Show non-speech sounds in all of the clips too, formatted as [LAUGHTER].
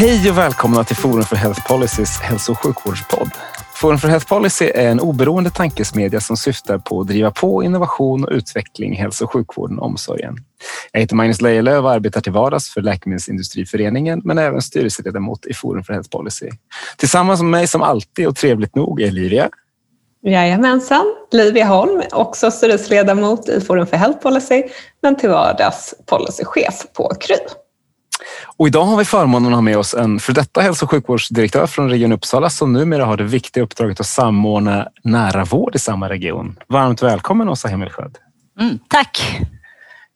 Hej och välkomna till Forum för Health Policys hälso och sjukvårdspodd. Forum för Health Policy är en oberoende tankesmedja som syftar på att driva på innovation och utveckling i hälso och sjukvården och omsorgen. Jag heter Magnus Lejelöw och arbetar till vardags för Läkemedelsindustriföreningen men även styrelseledamot i Forum för Health Policy. Tillsammans med mig som alltid och trevligt nog är Livia. Jajamensan, Livia Holm, också styrelseledamot i Forum för Health Policy men till vardags policychef på KRY. Och idag har vi förmånen att ha med oss en för detta hälso och sjukvårdsdirektör från Region Uppsala som numera har det viktiga uppdraget att samordna nära vård i samma region. Varmt välkommen Åsa Himmelskjöld. Mm, tack!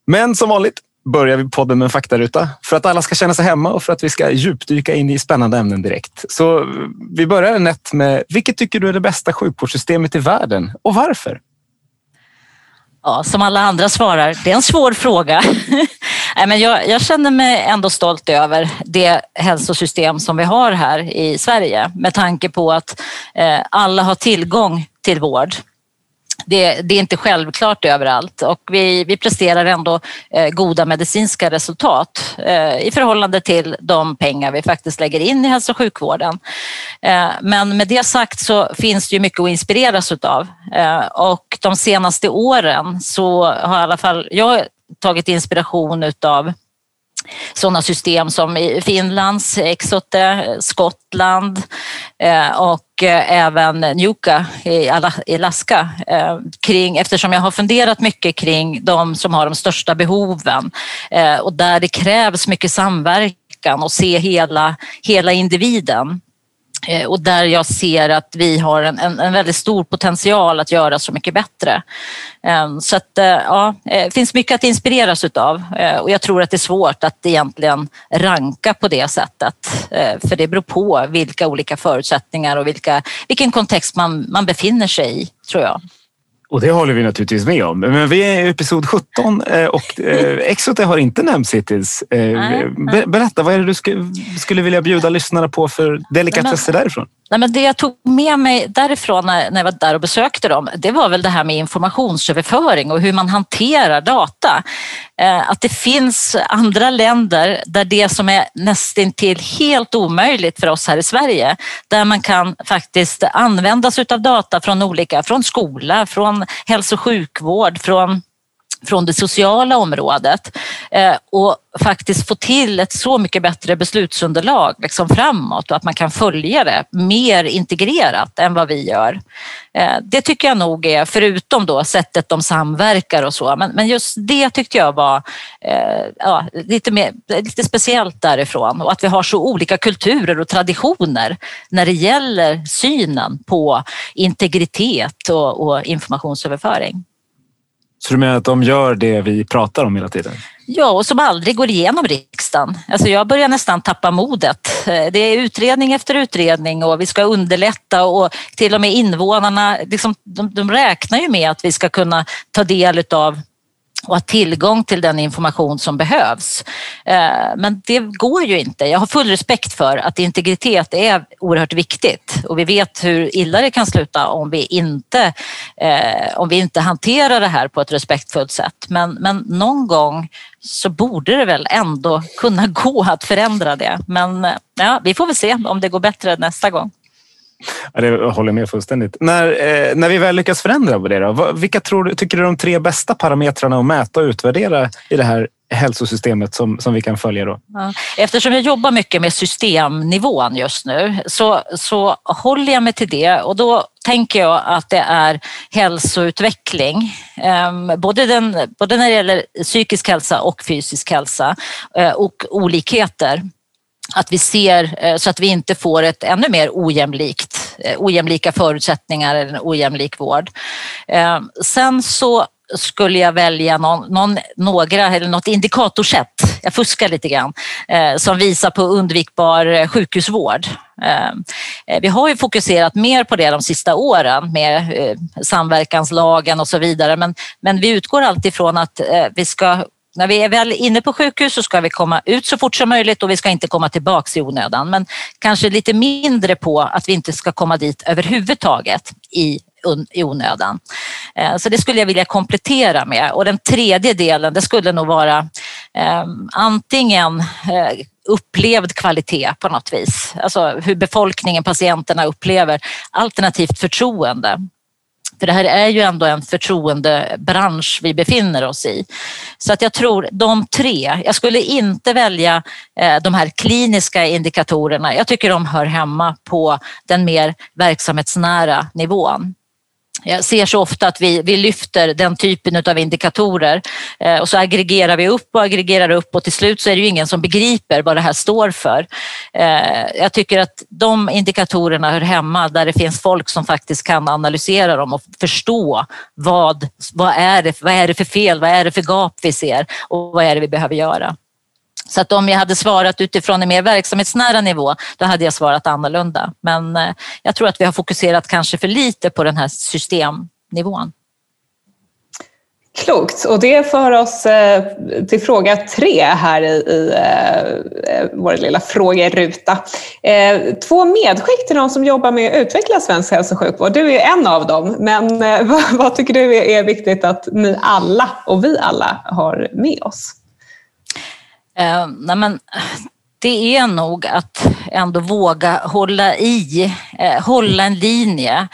Men som vanligt börjar vi podden med en faktaruta för att alla ska känna sig hemma och för att vi ska djupdyka in i spännande ämnen direkt. Så vi börjar nätt med vilket tycker du är det bästa sjukvårdssystemet i världen och varför? Ja, som alla andra svarar, det är en svår fråga. [LAUGHS] Nej, men jag, jag, känner mig ändå stolt över det hälsosystem som vi har här i Sverige med tanke på att eh, alla har tillgång till vård. Det, det, är inte självklart överallt och vi, vi presterar ändå eh, goda medicinska resultat eh, i förhållande till de pengar vi faktiskt lägger in i hälso och sjukvården. Eh, men med det sagt så finns det ju mycket att inspireras utav och de senaste åren så har i alla fall jag tagit inspiration utav sådana system som i Finlands Exote, Skottland och och även Nuka i Alaska. Eh, kring, eftersom jag har funderat mycket kring de som har de största behoven eh, och där det krävs mycket samverkan och se hela, hela individen. Eh, och där jag ser att vi har en, en, en, väldigt stor potential att göra så mycket bättre. Ehm, så att, eh, ja, det finns mycket att inspireras utav och jag tror att det är svårt att egentligen ranka på det sättet. För det beror på vilka olika förutsättningar och vilka, vilken kontext man, man befinner sig i, tror jag. Och det håller vi naturligtvis med om. Men vi är i episod 17 eh, och eh, Exote har inte nämnts hittills. Eh, berätta, vad är det du skulle vilja bjuda lyssnarna på för delikatesser därifrån? Nej, men det jag tog med mig därifrån när jag var där och besökte dem, det var väl det här med informationsöverföring och hur man hanterar data. Eh, att det finns andra länder där det som är nästintill helt omöjligt för oss här i Sverige, där man kan faktiskt använda sig av data från olika, från skola, från hälso och sjukvård, från från det sociala området eh, och faktiskt få till ett så mycket bättre beslutsunderlag liksom framåt och att man kan följa det mer integrerat än vad vi gör. Eh, det tycker jag nog är, förutom då sättet de samverkar och så, men, men just det tyckte jag var eh, ja, lite, mer, lite speciellt därifrån och att vi har så olika kulturer och traditioner när det gäller synen på integritet och, och informationsöverföring. Så du menar att de gör det vi pratar om hela tiden? Ja, och som aldrig går igenom riksdagen. Alltså jag börjar nästan tappa modet. Eh, det är utredning efter utredning och vi ska underlätta och till och med invånarna, liksom, de, de räknar ju med att vi ska kunna ta del av och ha tillgång till den information som behövs. Eh, men det går ju inte. Jag har full respekt för att integritet är oerhört viktigt och vi vet hur illa det kan sluta om vi inte, eh, om vi inte hanterar det här på ett respektfullt sätt. Men, men någon gång så borde det väl ändå kunna gå att förändra det. Men eh, ja, vi får väl se om det går bättre nästa gång. Ja, det håller jag med fullständigt. När, eh, när vi väl lyckas förändra på det, då, vilka tror tycker du är de tre bästa parametrarna att mäta och utvärdera i det här hälsosystemet som, som vi kan följa då? Ja. Eftersom jag jobbar mycket med systemnivån just nu så, så håller jag mig till det och då tänker jag att det är hälsoutveckling. Ehm, både, den, både när det gäller psykisk hälsa och fysisk hälsa eh, och olikheter att vi ser eh, så att vi inte får ett ännu mer ojämlikt, eh, ojämlika förutsättningar eller en ojämlik vård. Eh, sen så skulle jag välja någon, någon, några eller något indikatorsätt, jag fuskar lite grann, eh, som visar på undvikbar sjukhusvård. Eh, vi har ju fokuserat mer på det de sista åren med eh, samverkanslagen och så vidare men, men vi utgår alltid från att vi ska när vi är väl inne på sjukhus så ska vi komma ut så fort som möjligt och vi ska inte komma tillbaks i onödan. Men kanske lite mindre på att vi inte ska komma dit överhuvudtaget i i onödan. Eh, så det skulle jag vilja komplettera med. Och den tredje delen, det skulle nog vara eh, antingen eh, upplevd kvalitet på något vis. Alltså hur befolkningen, patienterna upplever alternativt förtroende. För det här är ju ändå en förtroendebransch vi befinner oss i. Så att jag tror de tre, jag skulle inte välja eh, de här kliniska indikatorerna. Jag tycker de hör hemma på den mer verksamhetsnära nivån. Jag ser så ofta att vi, vi lyfter den typen av indikatorer eh, och så aggregerar vi upp och aggregerar upp och till slut så är det ju ingen som begriper vad det här står för. Eh, jag tycker att de indikatorerna hör hemma där det finns folk som faktiskt kan analysera dem och förstå vad, vad, är det, vad är det för fel, vad är det för gap vi ser och vad är det vi behöver göra. Så att om jag hade svarat utifrån en mer verksamhetsnära nivå, då hade jag svarat annorlunda. Men eh, jag tror att vi har fokuserat kanske för lite på den här systemnivån. Klokt, och det för oss eh, till fråga tre här i, eh, vår lilla frågeruta. Två medskick till de som jobbar med att utveckla svensk hälso och sjukvård. Du är en av dem, men [LAUGHS] vad tycker du är viktigt att ni alla och vi alla har med oss? Eh, nej men, det är nog att ändå våga hålla i, eh, hålla en linje,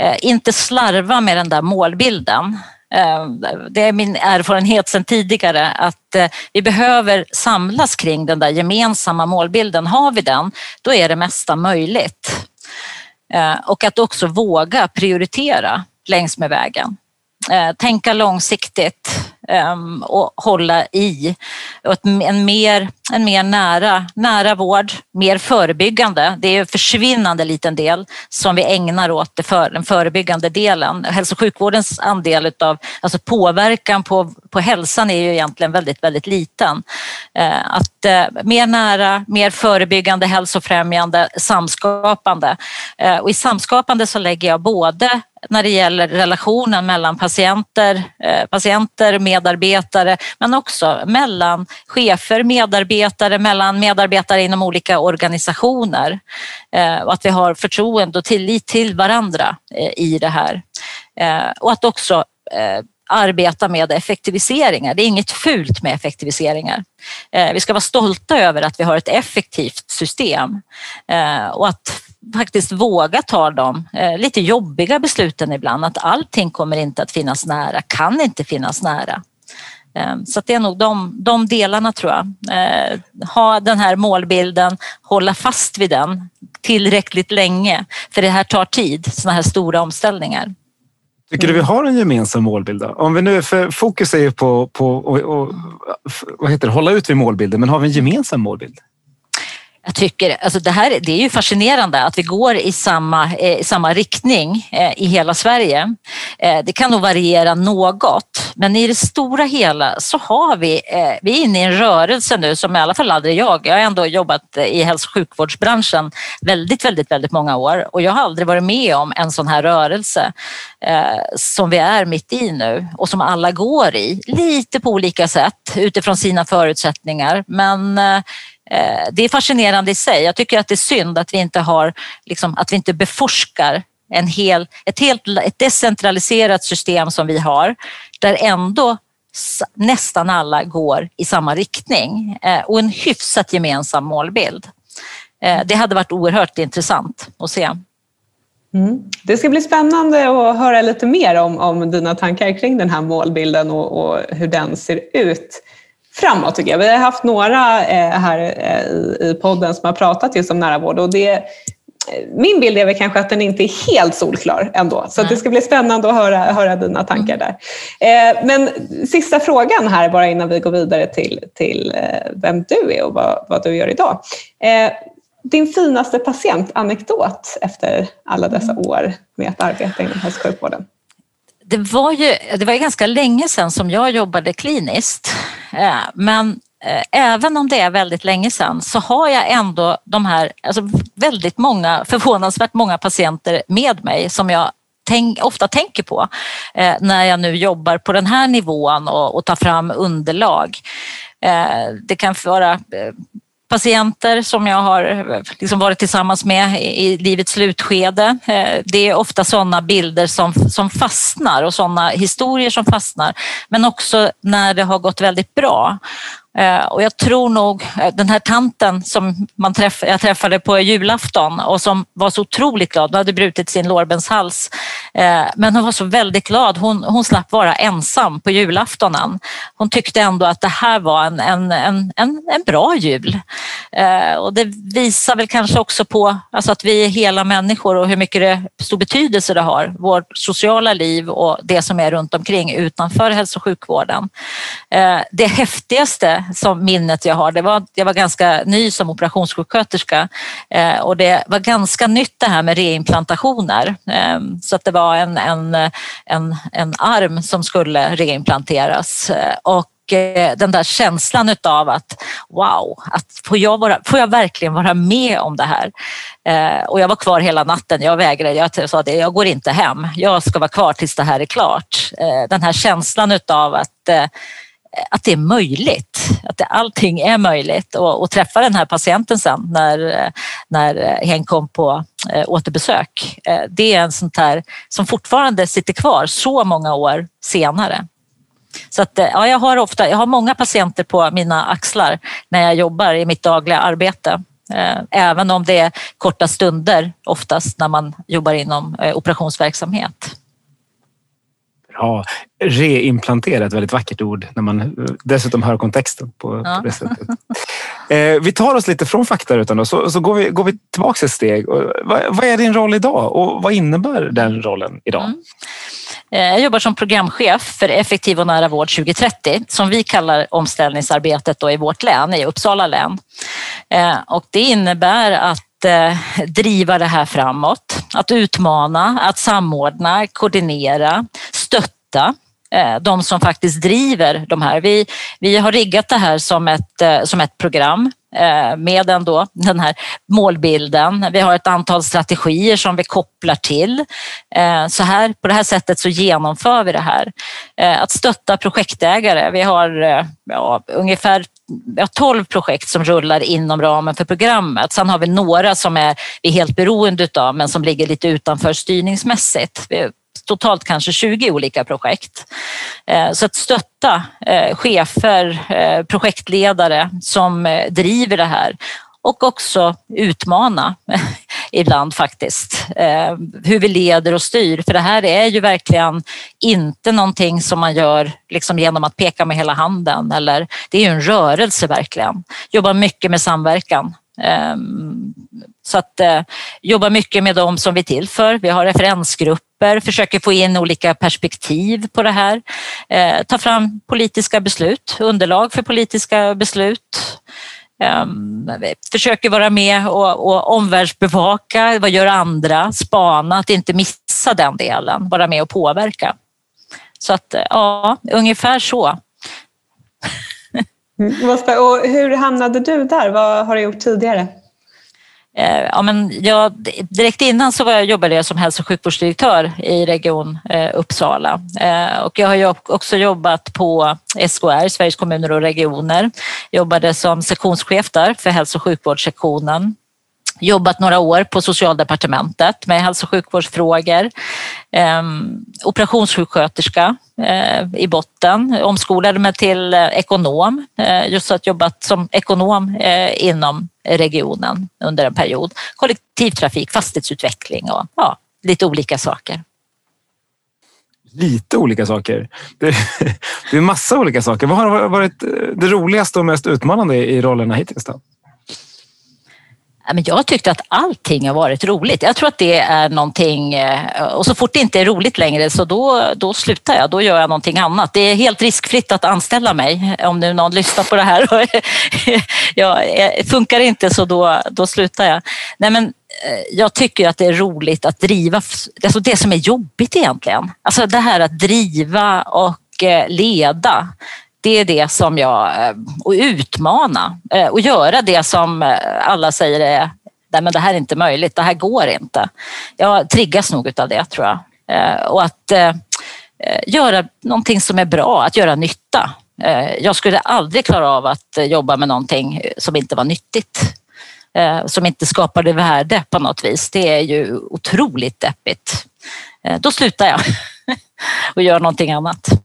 eh, inte slarva med den där målbilden. Eh, det är min erfarenhet sedan tidigare att eh, vi behöver samlas kring den där gemensamma målbilden. Har vi den, då är det mesta möjligt. Eh, och att också våga prioritera längs med vägen. Tänka långsiktigt Ehm, och hålla i. Och en mer, en mer nära, nära vård, mer förebyggande. Det är en försvinnande liten del som vi ägnar åt det för, den förebyggande delen. Hälso och sjukvårdens andel av alltså påverkan på, på hälsan är ju egentligen väldigt, väldigt liten. Ehm, att eh, mer nära, mer förebyggande, hälsofrämjande, samskapande. Ehm, och i samskapande så lägger jag både när det gäller relationen mellan patienter, eh, patienter, medarbetare, men också mellan chefer, medarbetare, mellan medarbetare inom olika organisationer. Eh, och att vi har förtroende och tillit till varandra eh, i det här. Och att också arbeta med effektiviseringar. Det är inget fult med effektiviseringar. Vi ska vara stolta över att vi har ett effektivt system och att faktiskt våga ta de eh, lite jobbiga besluten ibland. Att allting kommer inte att finnas nära, kan inte finnas nära. Eh, så det är nog de, de delarna tror jag. Eh, ha den här målbilden, hålla fast vid den tillräckligt länge. För det här tar tid, sådana här stora omställningar. Tycker du vi har en gemensam målbild? Då? Om vi nu, för fokus är ju på, att hålla ut vid målbilden, men har vi en gemensam målbild? Jag tycker, alltså det här det är ju fascinerande att vi går i samma, eh, samma riktning eh, i hela Sverige. Eh, det kan nog variera något, men i det stora hela så har vi, eh, vi är inne i en rörelse nu som i alla fall aldrig jag, jag har ändå jobbat eh, i hälso och sjukvårdsbranschen väldigt, väldigt, väldigt många år och jag har aldrig varit med om en sån här rörelse eh, som vi är mitt i nu och som alla går i, lite på olika sätt utifrån sina förutsättningar. Men eh, Eh, det är fascinerande i sig. Jag tycker att det är synd att vi inte har, liksom, att vi inte beforskar en hel, ett helt ett decentraliserat system som vi har, där ändå nästan alla går i samma riktning eh, och en hyfsat gemensam målbild. Eh, det hade varit oerhört intressant att se. Mm. Det ska bli spännande att höra lite mer om, om dina tankar kring den här målbilden och, och hur den ser ut framåt tycker jag. Vi har haft några eh, här eh, i podden som har pratat just om nära vård och det, min bild är väl kanske att den inte är helt solklar ändå. Så det ska bli spännande att höra, höra dina tankar där. Eh, men sista frågan här bara innan vi går vidare till, till vem du är och vad, vad du gör idag. Din finaste patientanekdot efter alla dessa mm. år med att arbeta inom hälso och sjukvården? Det var ju det var ganska länge sedan som jag jobbade kliniskt. Eh, men eh, även om det är väldigt länge sedan så har jag ändå de här, alltså väldigt många, förvånansvärt många patienter med mig som jag tänk, ofta tänker på eh, när jag nu jobbar på den här nivån och, och tar fram underlag. det kan vara patienter som jag har eh, liksom varit tillsammans med i livets slutskede. Eh, det är ofta sådana bilder som, som fastnar och sådana historier som fastnar. Men också när det har gått väldigt bra. Eh, och jag tror nog eh, den här tanten som man träff, jag träffade på julafton och som var så otroligt glad, hon hade brutit sin lårbenshals, eh, men hon var så väldigt glad. Hon, hon slapp vara ensam på julaftonen. Hon tyckte ändå att det här var en, en, en, en, en bra jul. Och det visar väl kanske också på alltså att vi är hela människor och hur mycket det, stor betydelse det har, vårt sociala liv och det som är runt omkring utanför hälso och sjukvården. Det häftigaste som minnet jag har. Det var, jag var ganska ny som operationssjuksköterska eh, och det var ganska nytt det här med reimplantationer. Eh, så att det var en, en, en, en arm som skulle reimplanteras eh, och eh, den där känslan utav att wow, att får, jag vara, får jag verkligen vara med om det här? Eh, och jag var kvar hela natten. Jag vägrade. Jag sa det, jag går inte hem. Jag ska vara kvar tills det här är klart. Eh, den här känslan utav att eh, att det är möjligt, att det, allting är möjligt och, och träffa den här patienten sen när, när hen kom på eh, återbesök. Eh, det är en sånt här som fortfarande sitter kvar så många år senare. Så att, eh, ja, jag, har ofta, jag har många patienter på mina axlar när jag jobbar i mitt dagliga arbete. Eh, även om det är korta stunder oftast när man jobbar inom eh, operationsverksamhet. Ja, reimplanterat, ett väldigt vackert ord när man eh, dessutom hör kontexten på, ja. på det sättet. Eh, vi tar oss lite från faktarutan då, så, så går, vi, går vi tillbaka ett steg. Vad, vad, är din roll idag och vad innebär den rollen idag? Mm. Eh, jag jobbar som programchef för Effektiv och nära vård 2030 som vi kallar omställningsarbetet då i vårt län, i Uppsala län. Eh, och det innebär att driva det här framåt, att utmana, att samordna, koordinera, hitta eh, de som faktiskt driver de här. Vi, vi har riggat det här som ett, eh, som ett program eh, med den, den här målbilden. Vi har ett antal strategier som vi kopplar till. Så här, på det här sättet så genomför vi det här. Att stötta projektägare. Vi har ja, ungefär vi har 12 projekt som rullar inom ramen för programmet. Sen har vi några som är vi är helt beroende av men som ligger lite utanför styrningsmässigt totalt kanske 20 olika projekt. Eh, så att stötta eh, chefer, eh, projektledare som driver det här och också utmana [LAUGHS] ibland faktiskt hur vi leder och styr. För det här är ju verkligen inte någonting som man gör liksom genom att peka med hela handen eller det är ju en rörelse verkligen. Jobbar mycket med samverkan. Ehm, så att jobba mycket med dem som vi är till för. Vi har referensgrupper grupper, försöker få in olika perspektiv på det här, eh, ta fram politiska beslut, underlag för politiska beslut. Eh, försöker vara med och, och omvärldsbevaka, vad gör andra, spana, att inte missa den delen, vara med och påverka. Så att eh, ja, ungefär så. Mm, och hur hamnade du där? Vad har du gjort tidigare? Eh, ja, men jag, direkt innan så var jag, jobbade jag som hälso och sjukvårdsdirektör i Region eh, Uppsala eh, och jag har också jobbat på SKR, Sveriges kommuner och regioner. Jobbade som sektionschef där för hälso och sjukvårdssektionen jobbat några år på socialdepartementet med hälso och sjukvårdsfrågor. Eh, operationssjuksköterska eh, i botten, omskolade mig till eh, ekonom, eh, just att jobbat som ekonom eh, inom regionen under en period. Kollektivtrafik, fastighetsutveckling och ja, lite olika saker. Lite olika saker. Det, [LAUGHS] det är massa olika saker. Vad har varit det roligaste och mest utmanande i rollerna hittills? Då? Jag tyckte att allting har varit roligt. Jag tror att det är någonting, eh, och så fort det inte är roligt längre så då, då slutar jag, då gör jag någonting annat. Det är helt riskfritt att anställa mig om nu någon lyssnar på det här. [LAUGHS] ja, eh, funkar inte så då, då slutar jag. Nej, men eh, jag tycker att det är roligt att driva, alltså det som är jobbigt egentligen. Alltså det här att driva och leda det är det som jag, eh, och utmana eh, och göra det som eh, alla säger är Nej, men det här är inte möjligt, det här går inte. Jag triggas nog av det tror jag. Och att göra någonting som är bra, att göra nytta. Jag skulle aldrig klara av att jobba med någonting som inte var nyttigt. Som inte skapade värde på något vis. Det är ju otroligt deppigt. Då slutar jag [LAUGHS] och gör någonting annat.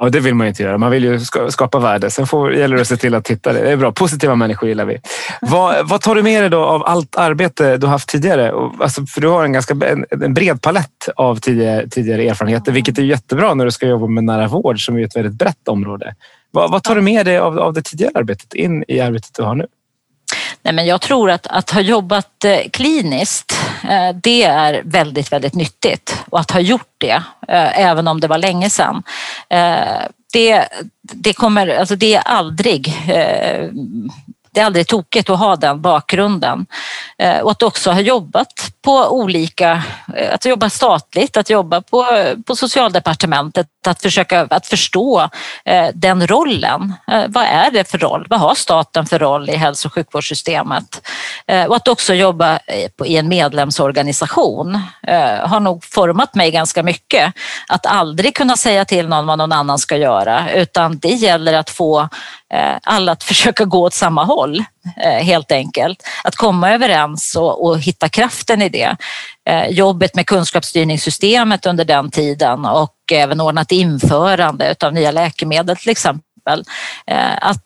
Ja, det vill man inte göra. Man vill ju skapa värde. Sen får, gäller det att se till att titta. Det är bra. Positiva människor gillar vi. Vad, vad tar du med dig då av allt arbete du haft tidigare? Alltså, för du har en ganska en, bred palett av tidigare, tidigare erfarenheter, vilket är jättebra när du ska jobba med nära vård som är ett väldigt brett område. Vad, vad tar du med dig av, av det tidigare arbetet in i arbetet du har nu? Nej, men jag tror att, att ha jobbat eh, kliniskt, eh, det är väldigt, väldigt nyttigt. Och att ha gjort det, eh, även om det var länge sedan, det, det, kommer, alltså det är aldrig det är aldrig tokigt att ha den bakgrunden. Eh, och att också ha jobbat på olika, eh, att jobba statligt, att jobba på, på socialdepartementet, att försöka att förstå eh, den rollen. Vad är det för roll? Vad har staten för roll i hälso och sjukvårdssystemet? Och att också jobba i en medlemsorganisation har nog format mig ganska mycket. Att aldrig kunna säga till någon vad någon annan ska göra utan det gäller att få alla att [LAUGHS] försöka gå åt samma håll roll eh, helt enkelt. Att komma överens och, och hitta kraften i det. Eh, jobbet med kunskapsstyrningssystemet under den tiden och även ordnat införande av nya läkemedel till exempel. Eh, att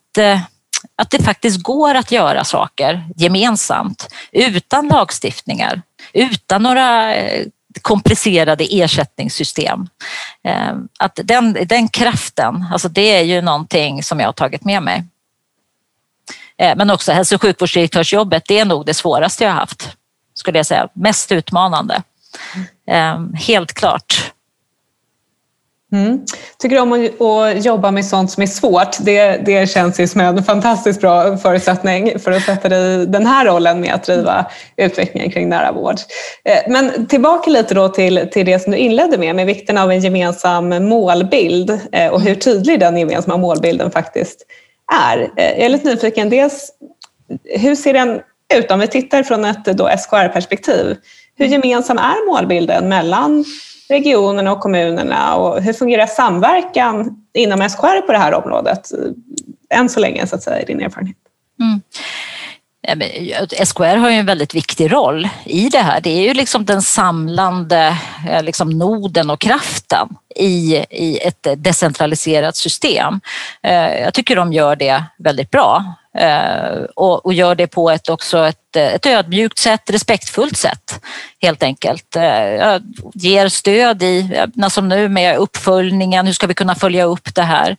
att det faktiskt går att göra saker gemensamt utan lagstiftningar, utan några komplicerade ersättningssystem. Att den, den kraften, alltså det är ju någonting som jag har tagit med mig. Eh, men också hälso och sjukvårdsdirektörsjobbet, det är nog det svåraste jag haft, skulle jag säga. Mest utmanande. Ehm, helt klart. Mm. Tycker du om att, jobba med sånt som är svårt? Det, det känns ju som en fantastiskt bra förutsättning för att sätta dig i den här rollen med att driva utvecklingen kring nära vård. Eh, men tillbaka lite då till, till det som du inledde med, med vikten av en gemensam målbild eh, och hur tydlig den gemensamma målbilden faktiskt är. Eh, jag är lite nyfiken, dels hur ser den ut om vi tittar från ett SKR-perspektiv? Hur gemensam är målbilden mellan regionerna och kommunerna och hur fungerar samverkan inom SKR på det här området än så länge, så att säga, i din erfarenhet? Mm. Eh, SKR har ju en väldigt viktig roll i det här. Det är ju liksom den samlande eh, liksom noden och kraften i, i ett decentraliserat system. Eh, jag tycker de gör det väldigt bra Eh, och, och gör det på ett, också ett, eh, ett ödmjukt sätt, respektfullt sätt helt enkelt. Eh, jag ger stöd i, som nu med uppföljningen, hur ska vi kunna följa upp det här?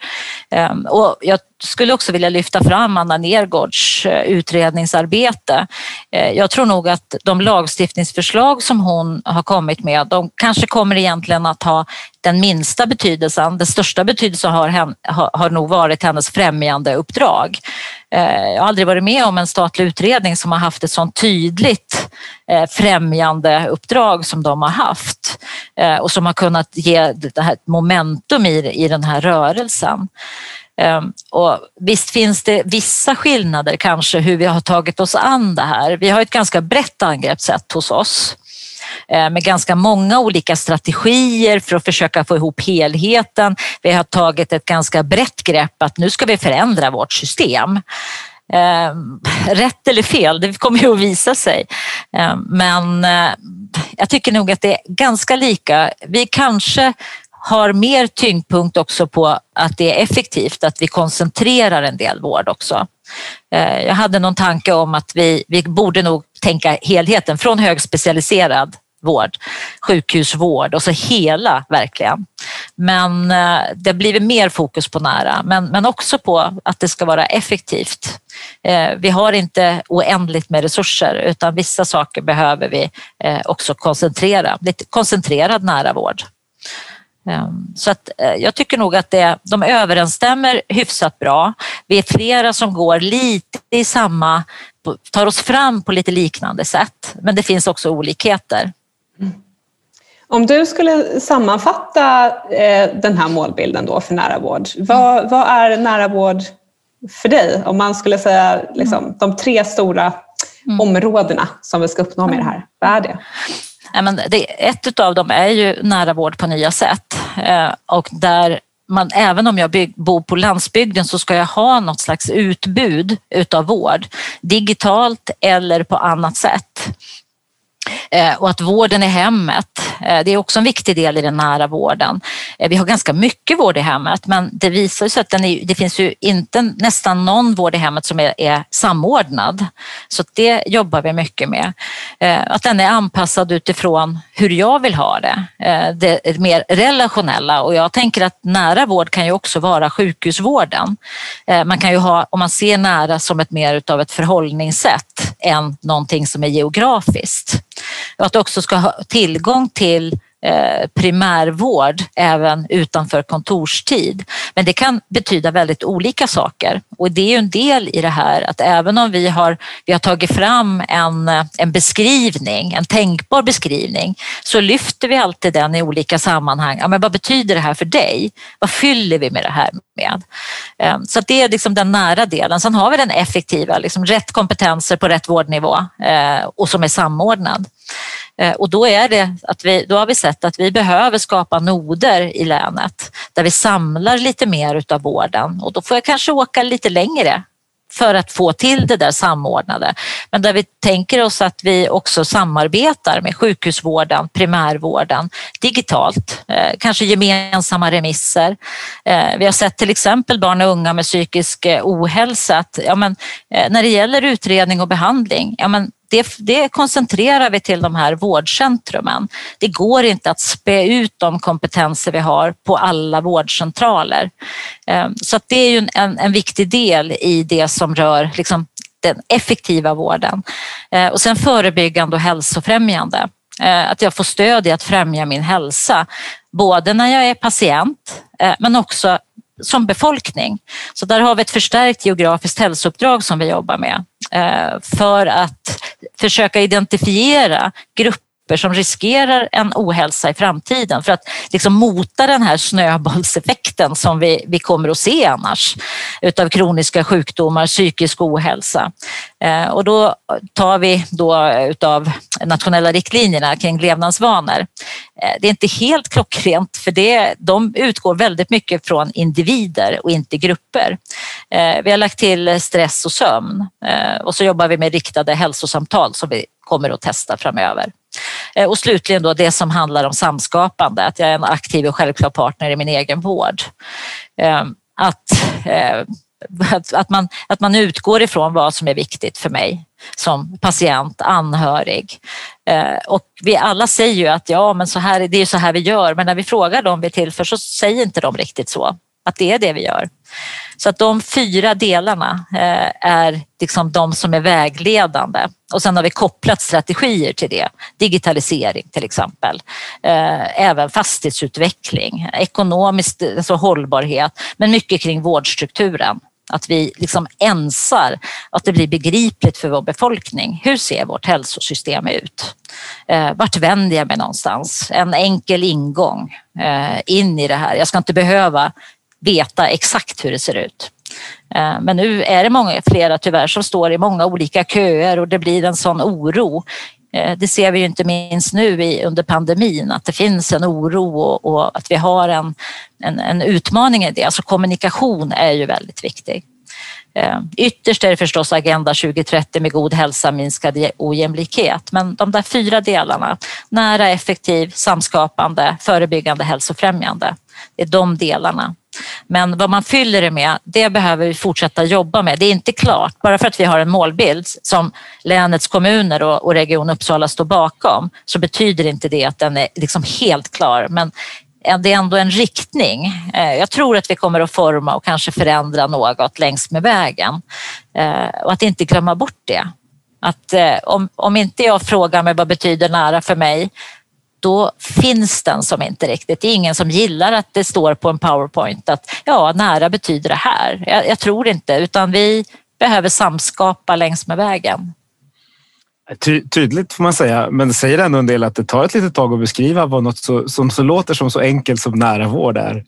Och jag skulle också vilja lyfta fram Anna Nergårds utredningsarbete. Jag tror nog att de lagstiftningsförslag som hon har kommit med, de kanske kommer egentligen att ha den minsta betydelsen. Den största betydelsen har, har, har nog varit hennes främjande uppdrag. Eh, jag har aldrig varit med om en statlig utredning som har haft ett sånt tydligt eh, främjande uppdrag som de har haft eh, och som har kunnat ge det här momentum i, i den här rörelsen. Ehm, och visst finns det vissa skillnader kanske hur vi har tagit oss an det här. Vi har ett ganska brett angreppssätt hos oss Eh, med ganska många olika strategier för att försöka få ihop helheten. Vi har tagit ett ganska brett grepp att nu ska vi förändra vårt system. Eh, rätt eller fel, det kommer ju att visa sig. Eh, men jag tycker nog att det är ganska lika. Vi kanske har mer tyngdpunkt också på att det är effektivt, att vi koncentrerar en del vård också. Jag hade någon tanke om att vi, vi borde nog tänka helheten från högspecialiserad vård, sjukhusvård och så hela verkligen. Men eh, det blir mer fokus på nära, men, men också på att det ska vara effektivt. Eh, vi har inte oändligt med resurser utan vissa saker behöver vi eh, också koncentrera, lite koncentrerad nära vård. Ehm, så att eh, jag tycker nog att det, de överensstämmer hyfsat bra. Vi är flera som går lite i samma, tar oss fram på lite liknande sätt, men det finns också olikheter. Om du skulle sammanfatta eh, den här målbilden då för nära vård, vad, vad är nära vård för dig? Om man skulle säga liksom, de tre stora mm. områdena som vi ska uppnå med det här, vad är det? Men det, ett av dem är ju nära vård på nya sätt eh, och där man, även om jag bygg, bor på landsbygden så ska jag ha något slags utbud utav vård, digitalt eller på annat sätt. Eh, och att vården i hemmet, eh, det är också en viktig del i den nära vården. Eh, vi har ganska mycket vård i hemmet men det visar sig att är, det finns ju inte nästan någon vård i hemmet som är, är samordnad. Så det jobbar vi mycket med. Att den är anpassad utifrån hur jag vill ha det. Det mer relationella och jag tänker att nära vård kan ju också vara sjukhusvården. Man kan ju ha, om man ser nära som ett mer utav ett förhållningssätt än någonting som är geografiskt. Och att också ska ha tillgång till eh, Eh, primärvård även utanför kontorstid. Men det kan betyda väldigt olika saker och det är ju en del i det här att även om vi har, vi har tagit fram en, eh, en beskrivning, en tänkbar beskrivning, så lyfter vi alltid den i olika sammanhang. Ja, men vad betyder det här för dig? Vad fyller vi med det här med? Eh, så det är liksom den nära delen. Sen har vi den effektiva, liksom rätt kompetenser på rätt vårdnivå och som är samordnad. Eh, och då, är det att vi, då har vi sett att vi behöver skapa noder i länet där vi samlar lite mer utav vården och då får jag kanske åka lite längre för att få till det där samordnade. Men där vi tänker oss att vi också samarbetar med sjukhusvården, primärvården digitalt, eh, kanske gemensamma remisser. Eh, vi har sett till exempel barn och unga med psykisk ohälsa att ja, men, när det gäller utredning och behandling, ja, men det, det koncentrerar vi till de här vårdcentrumen. Det går inte att spä ut de kompetenser vi har på alla vårdcentraler. Ehm, så det är ju en, en viktig del i det som rör liksom, den effektiva vården. Ehm, och sen förebyggande och hälsofrämjande. Ehm, att jag får stöd i att främja min hälsa, både när jag är patient eh, men också som befolkning. Så där har vi ett förstärkt geografiskt hälsouppdrag som vi jobbar med eh, för att försöka identifiera grupper som riskerar en ohälsa i framtiden för att liksom mota den här snöbollseffekten som vi, vi kommer att se annars utav kroniska sjukdomar, psykisk ohälsa. Eh, och då tar vi då utav nationella riktlinjerna kring levnadsvanor. Eh, det är inte helt klockrent för det, de utgår väldigt mycket från individer och inte grupper. Eh, vi har lagt till stress och sömn eh, och så jobbar vi med riktade hälsosamtal som vi kommer att testa framöver. Eh, och slutligen då det som handlar om samskapande, att jag är en aktiv och självklar partner i min egen vård. Eh, eh, att, att, man, att man utgår ifrån vad som är viktigt för mig som patient, anhörig. Och vi alla säger ju att ja, men så här, det är så här vi gör, men när vi frågar dem vi tillför så säger inte de riktigt så att det är det vi gör. Så att de fyra delarna eh, är liksom de som är vägledande och sen har vi kopplat strategier till det. Digitalisering till exempel, eh, även fastighetsutveckling, ekonomisk alltså hållbarhet, men mycket kring vårdstrukturen. Att vi liksom ensar, att det blir begripligt för vår befolkning. Hur ser vårt hälsosystem ut? Eh, vart vänder jag mig någonstans? En enkel ingång in i det här. Jag ska inte behöva veta exakt hur det ser ut. Eh, men nu är det många, flera tyvärr som står i många olika köer och det blir en sån oro. Eh, det ser vi ju inte minst nu under pandemin att det finns en oro och, att vi har en, en, en, utmaning i det. Alltså kommunikation är ju väldigt viktig. Eh, ytterst är det förstås Agenda 2030 med god hälsa, minskad ojämlikhet. Men de där fyra delarna, nära, effektiv, samskapande, förebyggande, hälsofrämjande, det är de delarna men vad man fyller det med, det behöver vi fortsätta jobba med. Det är inte klart. Bara för att vi har en målbild som länets kommuner och, Region Uppsala står bakom så betyder inte det att den är liksom helt klar. Men eh, det är ändå en riktning. Eh, jag tror att vi kommer att forma och kanske förändra något längs med vägen eh, och att inte glömma bort det. Att om, om inte jag frågar mig vad betyder nära för mig då finns den som inte riktigt. Det är ingen som gillar att det står på en powerpoint att ja, nära betyder det här. Jag, jag tror inte, utan vi behöver samskapa längs med vägen. Ty tydligt får man säga, men det säger ändå en del att det tar ett litet tag att beskriva vad något så, som så låter som så enkelt som nära vård är.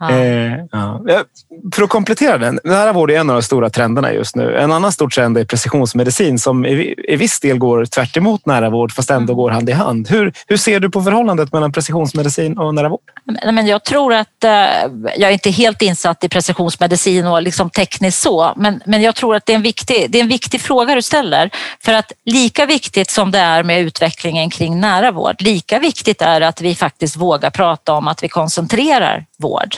Ja. Eh, ja. För att komplettera den, nära vård är en av de stora trenderna just nu. En annan stor trend är precisionsmedicin som i, viss del går tvärt emot nära vård fast ändå mm. går hand i hand. Hur, hur ser du på förhållandet mellan precisionsmedicin och nära vård? Men jag tror att, eh, jag är inte helt insatt i precisionsmedicin och liksom tekniskt så, men, men jag tror att det är, en viktig, det är en viktig fråga du ställer. För att lika viktigt som det är med utvecklingen kring nära vård, lika viktigt är att vi faktiskt vågar prata om att vi koncentrerar vård.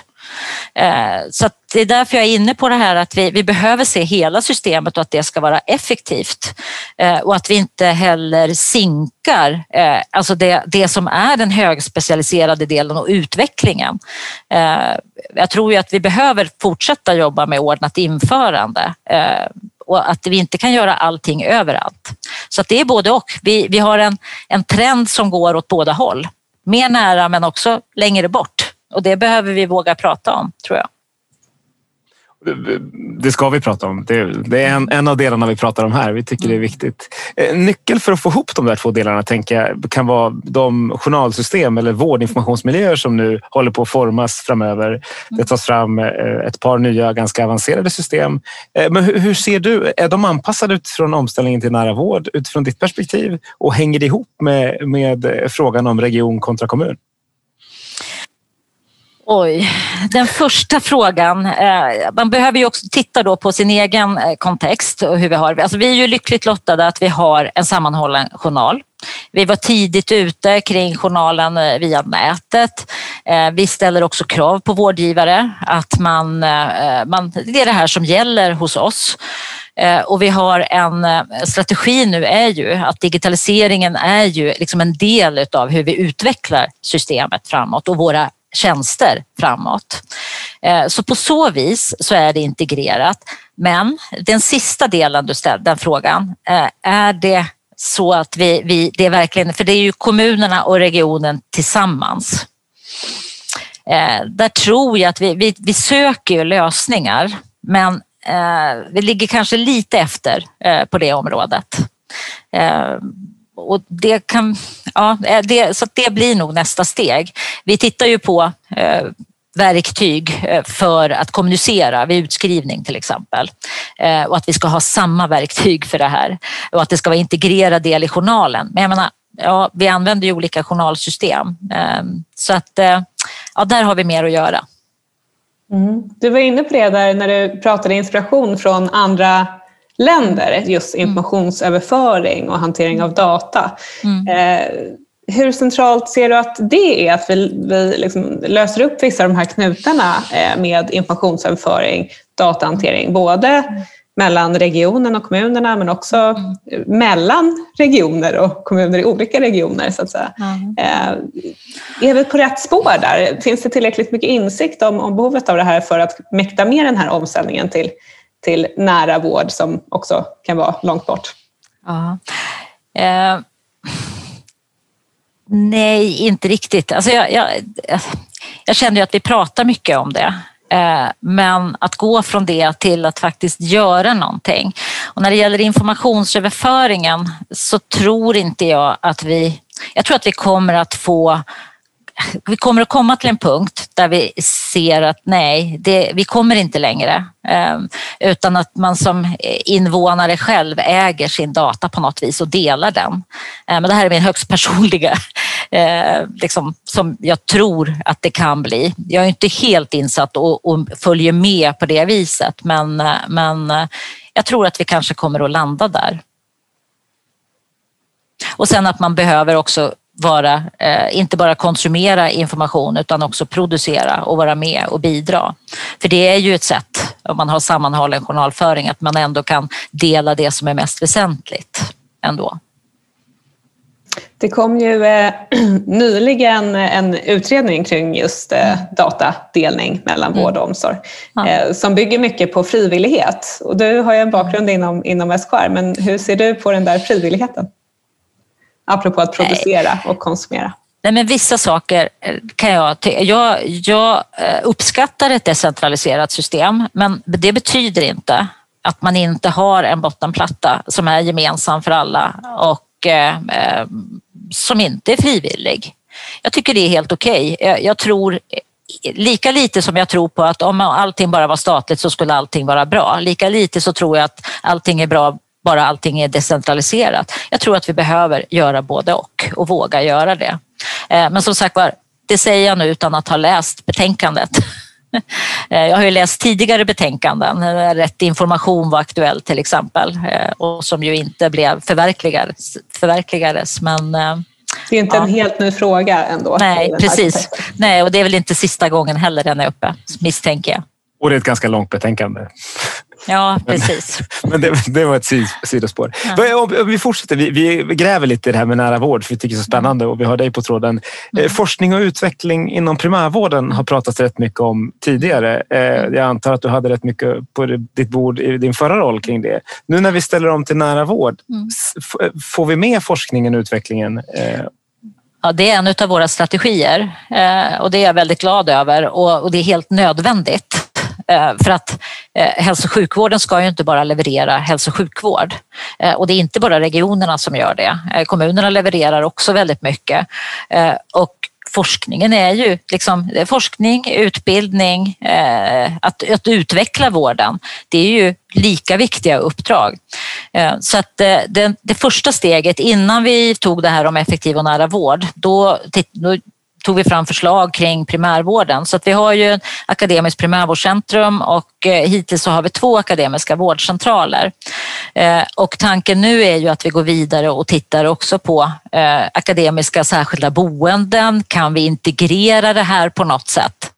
Eh, så så det är därför jag är inne på det här att vi, vi behöver se hela systemet och att det ska vara effektivt eh, och att vi inte heller sinkar eh, alltså det, det som är den högspecialiserade delen och utvecklingen. Jag tror ju att vi behöver fortsätta jobba med ordnat införande och att vi inte kan göra allting överallt. Så det är både och. Vi, vi har en, en trend som går åt båda håll. Mer nära men också längre bort. Och det behöver vi våga prata om, tror jag. Det ska vi prata om. Det är en, en av delarna vi pratar om här. Vi tycker det är viktigt. Eh, nyckel för att få ihop de där två delarna tänker jag kan vara de journalsystem eller vårdinformationsmiljöer som nu håller på att formas framöver. Det tas fram eh, ett par nya ganska avancerade system. Eh, men hur ser du? Är de anpassade utifrån omställningen till nära vård utifrån ditt perspektiv och hänger det ihop med, med frågan om region kontra kommun? Oj, den första frågan. Eh, man behöver ju också titta då på sin egen eh, kontext och hur vi har. Alltså vi är ju lyckligt lottade att vi har en sammanhållen journal. Vi var tidigt ute kring journalen eh, via nätet. Vi ställer också krav på vårdgivare att man, man, det är det här som gäller hos oss. Och vi har en strategi nu är ju att digitaliseringen är ju liksom en del av hur vi utvecklar systemet framåt och våra tjänster framåt. Eh, så på så vis så är det integrerat. Men den sista delen du ställde, den frågan, eh, är det så att vi, vi, det är verkligen, för det är ju kommunerna och regionen tillsammans. Eh, där tror jag att vi, vi, vi söker lösningar, men vi ligger kanske lite efter på det området och det kan, ja, eh, det, så det blir nog nästa steg. Vi tittar ju på eh, verktyg eh, för att kommunicera vid utskrivning till exempel. Eh, och att vi ska ha samma verktyg för det här och att det ska vara integrerad del i journalen. Men jag menar, ja, vi använder ju olika journalsystem ehm, så att eh, ja, där har vi mer att göra. Mm. Du var inne på det där när du pratade inspiration från andra länder, just mm. informationsöverföring och hantering av data. Mm. Eh, hur centralt ser du att det är att vi, vi liksom löser upp vissa av de här knutarna eh, med informationsöverföring, datahantering, både mm. mellan regionen och kommunerna men också mm. mellan regioner och kommuner i olika regioner så att säga. Mm. är vi på rätt spår där? Finns det tillräckligt mycket insikt om, om behovet av det här för att mäkta med den här omställningen till till nära vård som också kan vara långt bort? Ja. Eh, nej, inte riktigt. Alltså jag, jag, jag känner ju att vi pratar mycket om det. Eh, men att gå från det till att faktiskt göra någonting. Och när det gäller informationsöverföringen så tror inte jag att vi... Jag tror att vi kommer att få vi kommer att komma till en punkt där vi ser att nej, det, vi kommer inte längre. Ehm, utan att man som invånare själv äger sin data på något vis och delar den. Ehm, men det här är min högst personliga, [LAUGHS] eh, liksom, som jag tror att det kan bli. Jag är inte helt insatt och, och följer med på det viset, men, eh, men eh, jag tror att vi kanske kommer att landa där. Och sen att man behöver också vara, eh, inte bara konsumera information utan också producera och vara med och bidra. För det är ju ett sätt, om man har sammanhållen journalföring, att man ändå kan dela det som är mest väsentligt ändå. Det kom ju eh, [CLEARS THROAT] nyligen en utredning kring just eh, datadelning mellan mm. vård och omsorg eh, som bygger mycket på frivillighet. Och du har ju en bakgrund inom, inom SKR, men hur ser du på den där frivilligheten? Apropå att producera och konsumera. Nej, men vissa saker kan jag... Jag, jag uppskattar ett decentraliserat system, men det betyder inte att man inte har en bottenplatta som är gemensam för alla och eh, som inte är frivillig. Jag tycker det är helt okej. Okay. Jag tror lika lite som jag tror på att om allting bara var statligt så skulle allting vara bra. Lika lite så tror jag att allting är bra bara allting är decentraliserat. Jag tror att vi behöver göra både och och våga göra det. Eh, men som sagt var, det säger jag nu utan att ha läst betänkandet. [LAUGHS] Eh, jag har ju läst tidigare betänkanden där rätt information var aktuell till exempel eh, och som ju inte blev förverkligades. förverkligades men det är inte ja. en helt ny fråga ändå. Nej, precis. Nej, och det är väl inte sista gången heller den är uppe, misstänker jag. Och det är ett ganska långt betänkande. Ja, precis. [LAUGHS] Men, det, det, var ett sidospår. Ja. Vi fortsätter. Vi, vi, gräver lite i det här med nära vård, för vi tycker det är så spännande och vi har dig på tråden. Mm. Eh, forskning och utveckling inom primärvården har pratats rätt mycket om tidigare. Eh, jag antar att du hade rätt mycket på ditt bord i din förra roll kring det. Nu när vi ställer om till nära vård, mm. får vi med forskningen och utvecklingen eh, Ja, det är en av våra strategier och det är jag väldigt glad över och det är helt nödvändigt. Eh, för att eh, hälso och sjukvården ska ju inte bara leverera hälso och sjukvård eh, och det är inte bara regionerna som gör det. Kommunerna levererar också väldigt mycket och forskningen är ju liksom, forskning, utbildning, att, att utveckla vården. Det är ju lika viktiga uppdrag. Så att det, det, första steget innan vi tog det här om effektiv och nära vård, då, då tog vi fram förslag kring primärvården. Så att vi har ju akademiskt primärvårdscentrum och eh, hittills så har vi två akademiska vårdcentraler. Eh, och tanken nu är ju att vi går vidare och tittar också på eh, akademiska särskilda boenden. Kan vi integrera det här på något sätt?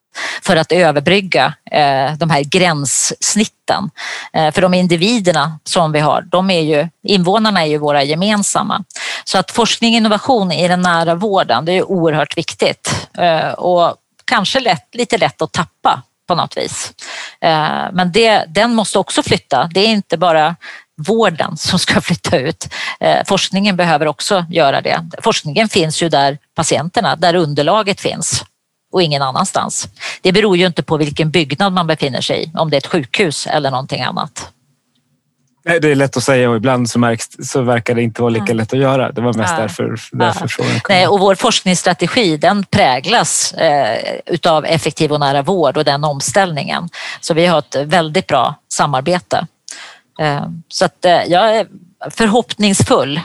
För att överbrygga eh, de här gränssnitten. Eh, för de individerna som vi har, de är ju, invånarna är ju våra gemensamma. Så att forskning och innovation i den nära vården, det är oerhört viktigt eh, och kanske lätt, lite lätt att tappa på något vis. Eh, men det, den måste också flytta. Det är inte bara vården som ska [LAUGHS] flytta ut. Eh, forskningen behöver också göra det. Forskningen finns ju där patienterna, där underlaget finns och ingen annanstans. Det beror ju inte på vilken byggnad man befinner sig i, om det är ett sjukhus eller någonting annat. Nej, det är lätt att säga och ibland så, märks, så verkar det inte vara lika lätt att göra. Det var mest ja. därför, därför frågan kom. Nej, och vår forskningsstrategi den präglas eh, utav effektiv och nära vård och den omställningen. Så vi har ett väldigt bra samarbete. Eh, så att, eh, jag är förhoppningsfull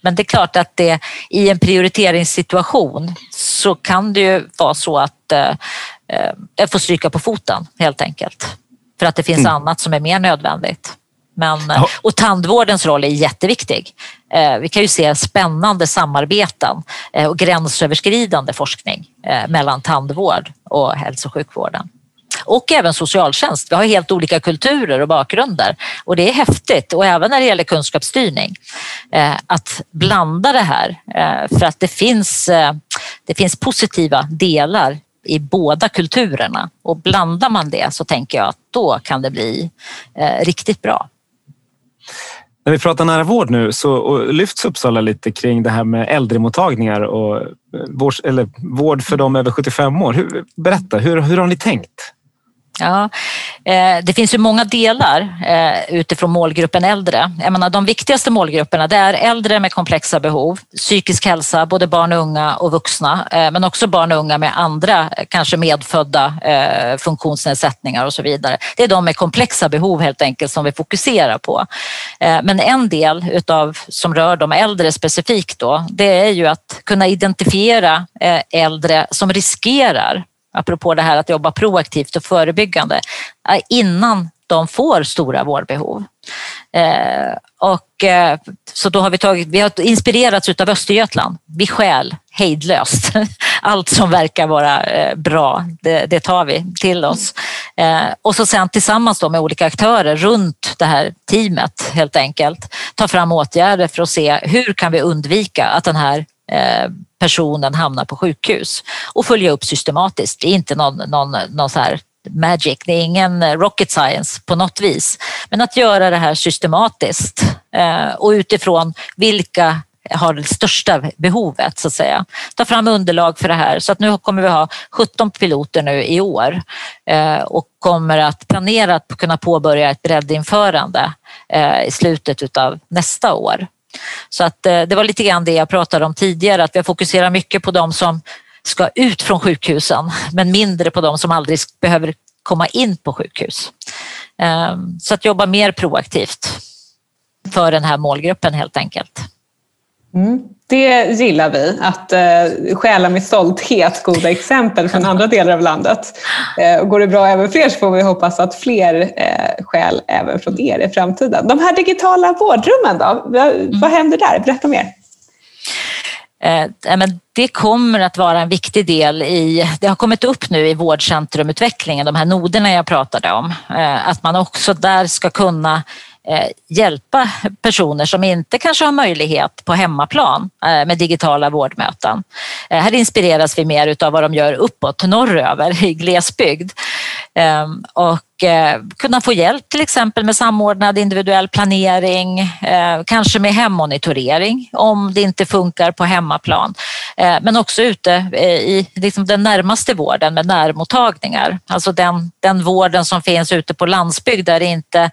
men det är klart att det i en prioriteringssituation så kan det ju vara så att eh, eh, jag får stryka på foten helt enkelt. För att det finns mm. annat som är mer nödvändigt. Men, eh, och tandvårdens roll är jätteviktig. Vi kan ju se spännande samarbeten och gränsöverskridande forskning mellan tandvård och hälso och sjukvården och även socialtjänst. Vi har helt olika kulturer och bakgrunder och det är häftigt och även när det gäller kunskapsstyrning eh, att blanda det här eh, för att det finns, eh, det finns positiva delar i båda kulturerna och blandar man det så tänker jag att då kan det bli eh, riktigt bra. När vi pratar nära vård nu så lyfts Uppsala lite kring det här med äldremottagningar och eh, vård, eller vård för dem över 75 år. Hur, berätta, hur, hur har ni tänkt? Ja, eh, det finns ju många delar eh, utifrån målgruppen äldre. Jag menar, de viktigaste målgrupperna det är äldre med komplexa behov, psykisk hälsa, både barn och unga och vuxna, eh, men också barn och unga med andra, kanske medfödda funktionsnedsättningar och så vidare. Det är de med komplexa behov helt enkelt som vi fokuserar på. Men en del utav, som rör de äldre specifikt då, det är ju att kunna identifiera äldre som riskerar apropå det här att jobba proaktivt och förebyggande, eh, innan de får stora vårdbehov. Eh, och, eh, så då har vi, tagit, vi har inspirerats av Östergötland. Vi skäl hejdlöst. [LAUGHS] Allt som verkar vara eh, bra, det, det, tar vi till oss. Eh, och så sen tillsammans då med olika aktörer runt det här teamet helt enkelt ta fram åtgärder för att se hur kan vi undvika att den här Eh, personen hamnar på sjukhus och följa upp systematiskt. Det är inte någon, någon, någon så här magic, det är ingen rocket science på något vis. Men att göra det här systematiskt eh, och utifrån vilka har det största behovet så att säga. Ta fram underlag för det här så att nu kommer vi ha 17 piloter nu i år eh, och kommer att planera att kunna påbörja ett breddinförande i slutet av nästa år. Så att eh, det var lite grann det jag pratade om tidigare, att vi fokuserar mycket på de som ska ut från sjukhusen men mindre på de som aldrig behöver komma in på sjukhus. Ehm, så att jobba mer proaktivt för den här målgruppen helt enkelt. Mm. Det gillar vi, att eh, stjäla med stolthet goda exempel från andra delar av landet. Eh, och går det bra även för er så får vi hoppas att fler eh, skäl även från er i framtiden. De här digitala vårdrummen då, vad, mm. vad händer där? Berätta mer. Eh, det kommer att vara en viktig del i, det har kommit upp nu i vårdcentrumutvecklingen, de här noderna jag pratade om, eh, att man också där ska kunna Eh, hjälpa personer som inte kanske har möjlighet på hemmaplan eh, med digitala vårdmöten. Eh, här inspireras vi mer av vad de gör uppåt norröver i glesbygd. Ehm, och och kunna få hjälp till exempel med samordnad individuell planering, eh, kanske med hemmonitorering om det inte funkar på hemmaplan. Eh, men också ute i liksom den närmaste vården med närmottagningar, alltså den, den vården som finns ute på landsbygd där, inte,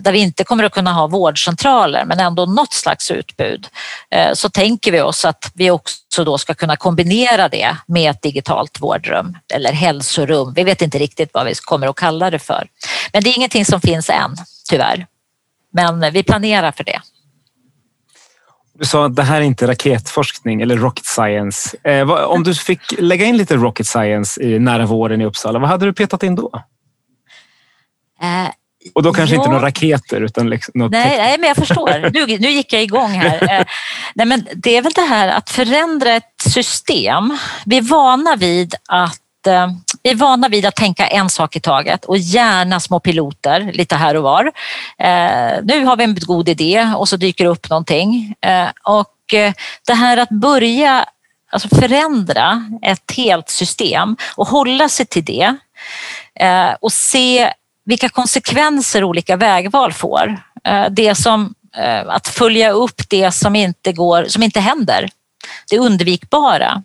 där vi inte kommer att kunna ha vårdcentraler men ändå något slags utbud. Så tänker vi oss att vi också då ska kunna kombinera det med ett digitalt vårdrum eller hälsorum. Vi vet inte riktigt vad vi kommer att kalla det för. Men det är ingenting som finns än, tyvärr. Men vi planerar för det. Du sa att det här är inte raketforskning eller rocket science. Eh, om du fick lägga in lite rocket science i nära vården i Uppsala, vad hade du petat in då? Eh, och då kanske ja. inte några raketer utan liksom något nej, nej, men jag förstår. [LAUGHS] Nu, nu gick jag igång här. Eh, nej, men det är väl det här att förändra ett system. Vi är vana vid att eh, vi är vana vid att tänka en sak i taget och gärna små piloter lite här och var. Eh, nu har vi en god idé och så dyker det upp någonting. Eh, och eh, det här att börja alltså förändra ett helt system och hålla sig till det eh, och se vilka konsekvenser olika vägval får. Eh, det som, eh, att följa upp det som inte, går, som inte händer, det undvikbara.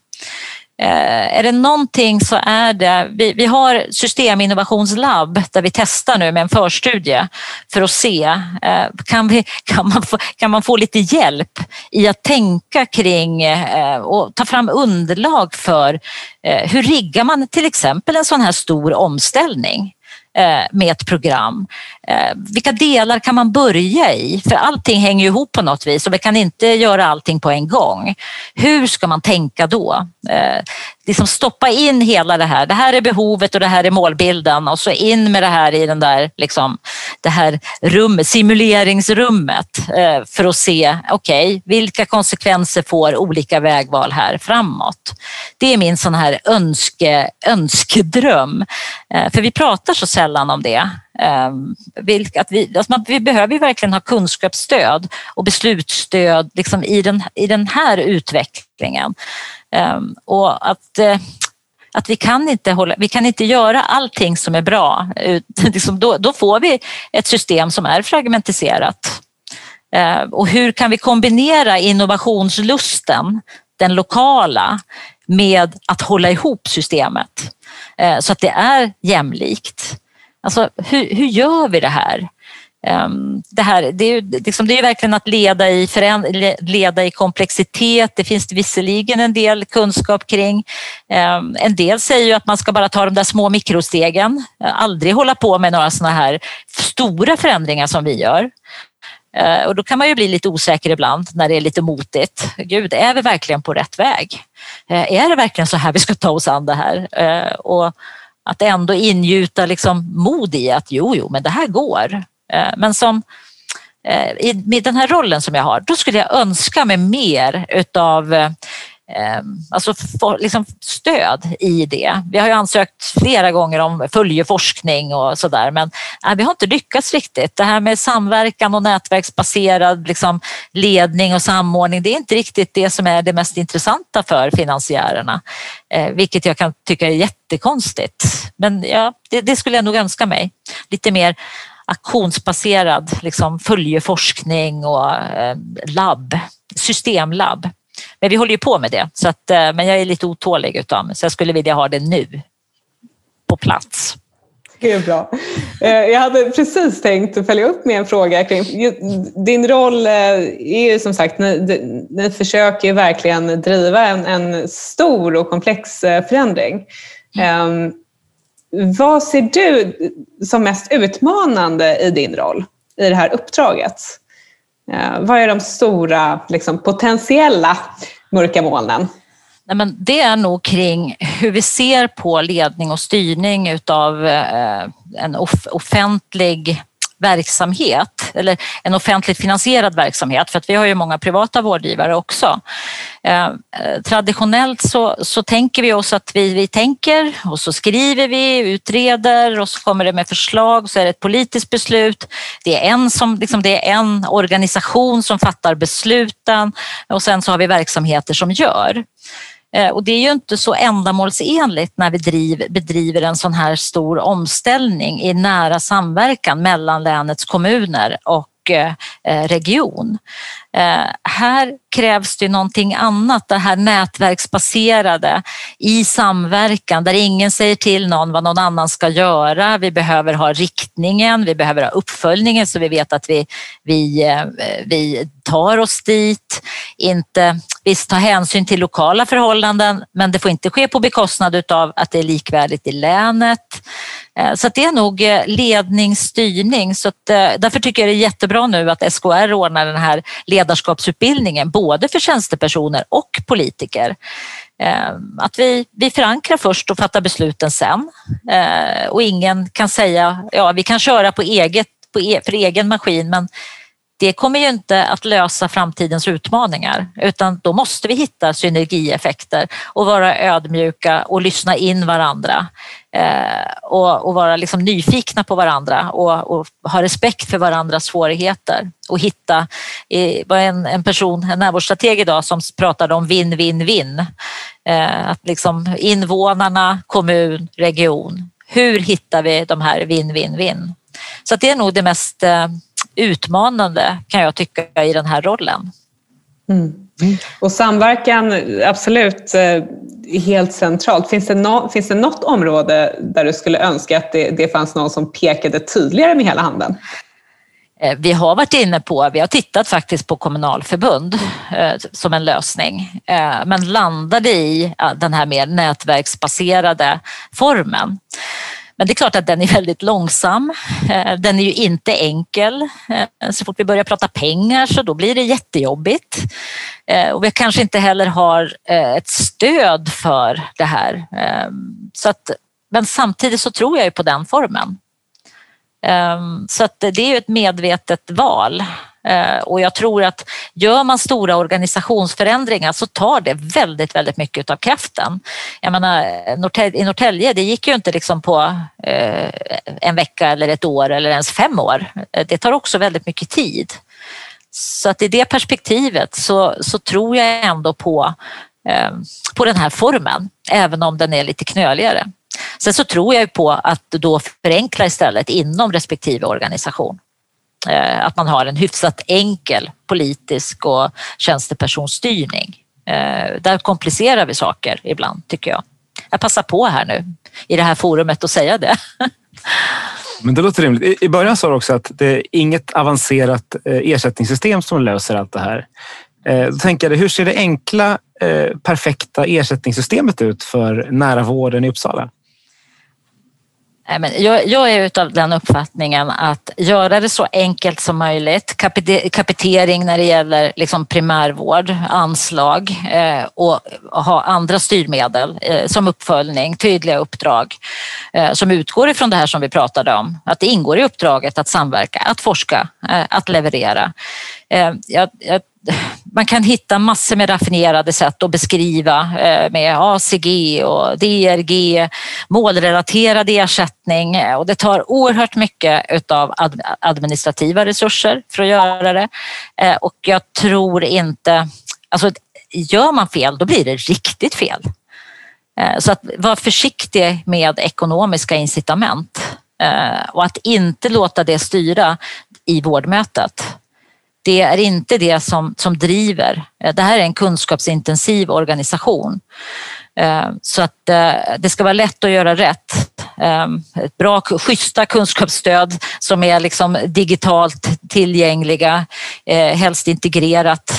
Eh, är det någonting så är det, vi, vi har systeminnovationslabb där vi testar nu med en förstudie för att se, eh, kan, vi, [LAUGHS] kan, man få, kan man få lite hjälp i att tänka kring eh, och ta fram underlag för eh, hur riggar man till exempel en sån här stor omställning? Eh, med ett program. Eh, vilka delar kan man börja i? För allting hänger ihop på något vis och vi kan inte göra allting på en gång. Hur ska man tänka då? Eh, Liksom stoppa in hela det här. Det här är behovet och det här är målbilden och så in med det här i den där, liksom, det här rummet, simuleringsrummet eh, för att se, okej, okay, vilka konsekvenser får olika vägval här framåt? Det är min sån här önske, önskedröm. Eh, för vi pratar så sällan om det. Ehm, att vi, alltså man, vi behöver verkligen ha kunskapsstöd och beslutsstöd liksom i, den, i den här utvecklingen. Ehm, och att, eh, att vi kan inte, hålla, vi kan inte göra allting som är bra. [LAUGHS] Liksom då, får vi ett system som är fragmentiserat. Ehm, och hur kan vi kombinera innovationslusten, den lokala, med att hålla ihop systemet ehm, så att det är jämlikt. Alltså, hur, hur gör vi det här? Um, det, här det, är ju, liksom, det är verkligen att leda i, leda i komplexitet. Det finns det visserligen en del kunskap kring. Um, en del säger ju att man ska bara ta de där små mikrostegen, eh, aldrig hålla på med några sådana här stora förändringar som vi gör. Uh, och då kan man ju bli lite osäker ibland när det är lite motigt. Gud, är vi verkligen på rätt väg? Uh, är det verkligen så här vi ska ta oss an det här? Uh, och att ändå ingjuta liksom mod i att jo, jo, men det här går. Eh, men som eh, i den här rollen som jag har, då skulle jag önska mig mer utav eh, alltså för, liksom stöd i det. Vi har ju ansökt flera gånger om följeforskning och sådär men nej, vi har inte lyckats riktigt. Det här med samverkan och nätverksbaserad liksom, ledning och samordning, det är inte riktigt det som är det mest intressanta för finansiärerna. Eh, vilket jag kan tycka är jättekonstigt. Men ja, det, det skulle jag nog önska mig. Lite mer aktionsbaserad liksom, följeforskning och eh, labb systemlabb. Men vi håller ju på med det, så att, men jag är lite otålig utav mig så jag skulle vilja ha det nu på plats. Det är bra. Jag hade precis tänkt följa upp med en fråga kring din roll är ju som sagt, ni, ni försöker verkligen driva en, en stor och komplex förändring. Mm. Vad ser du som mest utmanande i din roll i det här uppdraget? Eh, vad är de stora liksom, potentiella mörka molnen? Nej, men det är nog kring hur vi ser på ledning och styrning utav eh, en offentlig verksamhet eller en offentligt finansierad verksamhet för att vi har ju många privata vårdgivare också. Eh, traditionellt så, så tänker vi oss att vi, vi tänker och så skriver vi, utreder och så kommer det med förslag så är det ett politiskt beslut. Det är en, som, liksom, det är en organisation som fattar besluten och sen så har vi verksamheter som gör. Eh, och det är ju inte så ändamålsenligt när vi driv, bedriver en sån här stor omställning i nära samverkan mellan länets kommuner och eh, region. Eh, här krävs det någonting annat, det här nätverksbaserade i samverkan där ingen säger till någon vad någon annan ska göra. Vi behöver ha riktningen, vi behöver ha uppföljningen så vi vet att vi, vi, eh, vi tar oss dit. Inte, visst, ta hänsyn till lokala förhållanden men det får inte ske på bekostnad av att det är likvärdigt i länet. Eh, så det är nog eh, ledningsstyrning. Så att, eh, därför tycker jag det är jättebra nu att SKR ordnar den här ledarskapsutbildningen både för tjänstepersoner och politiker. Eh, att vi, vi förankrar först och fattar besluten sen eh, och ingen kan säga ja vi kan köra på eget, på e, för egen maskin men det kommer ju inte att lösa framtidens utmaningar utan då måste vi hitta synergieffekter och vara ödmjuka och lyssna in varandra eh, och, och, vara liksom nyfikna på varandra och, och, ha respekt för varandras svårigheter och hitta, eh, var en, en person, en närvårdsstrateg idag som pratade om vinn-vinn-vinn. Eh, att liksom invånarna, kommun, region, hur hittar vi de här vinn-vinn-vinn? Så det är nog det mest eh, utmanande kan jag tycka i den här rollen. Mm. Och samverkan, absolut eh, helt centralt. Finns det, no, finns det något område där du skulle önska att det, det fanns någon som pekade tydligare med hela handen? Eh, vi har varit inne på, vi har tittat faktiskt på kommunalförbund eh, som en lösning, men landade i den här mer nätverksbaserade formen. Men det är klart att den är väldigt långsam. Eh, den är ju inte enkel. Eh, så fort vi börjar prata pengar så då blir det jättejobbigt. Eh, och vi kanske inte heller har ett stöd för det här. Så att, men samtidigt så tror jag ju på den formen. Så att det är ju ett medvetet val. Eh, och jag tror att gör man stora organisationsförändringar så tar det väldigt, väldigt mycket av kraften. Jag menar, i Norrtälje, det gick ju inte liksom på eh, en vecka eller ett år eller ens fem år. Det tar också väldigt mycket tid. Så att i det perspektivet så, så tror jag ändå på, eh, på den här formen, även om den är lite knöligare. Sen så tror jag på att då förenkla istället inom respektive organisation. Eh, att man har en hyfsat enkel politisk och tjänstepersonsstyrning. Eh, där komplicerar vi saker ibland tycker jag. Jag passar på här nu i det här forumet att säga det. [LAUGHS] Men det låter rimligt. I början sa du också att det är inget avancerat eh, ersättningssystem som löser allt det här. Då tänker jag, hur ser det enkla, perfekta ersättningssystemet ut för nära vården i Uppsala? Jag, jag är av den uppfattningen att göra det så enkelt som möjligt, kapitering när det gäller liksom primärvård, anslag eh, och ha andra styrmedel eh, som uppföljning, tydliga uppdrag eh, som utgår ifrån det här som vi pratade om, att det ingår i uppdraget att samverka, att forska, eh, att leverera. Eh, jag, jag man kan hitta massor med raffinerade sätt att beskriva eh, med ACG och DRG, målrelaterad ersättning eh, och det tar oerhört mycket av administrativa resurser för att göra det. Eh, och jag tror inte, alltså gör man fel då blir det riktigt fel. Så att vara försiktig med ekonomiska incitament och att inte låta det styra i vårdmötet det är inte det som, som driver. Eh, det här är en kunskapsintensiv organisation. Eh, så att eh, det ska vara lätt att göra rätt. Ett bra, schyssta kunskapsstöd som är liksom digitalt tillgängliga, helst integrerat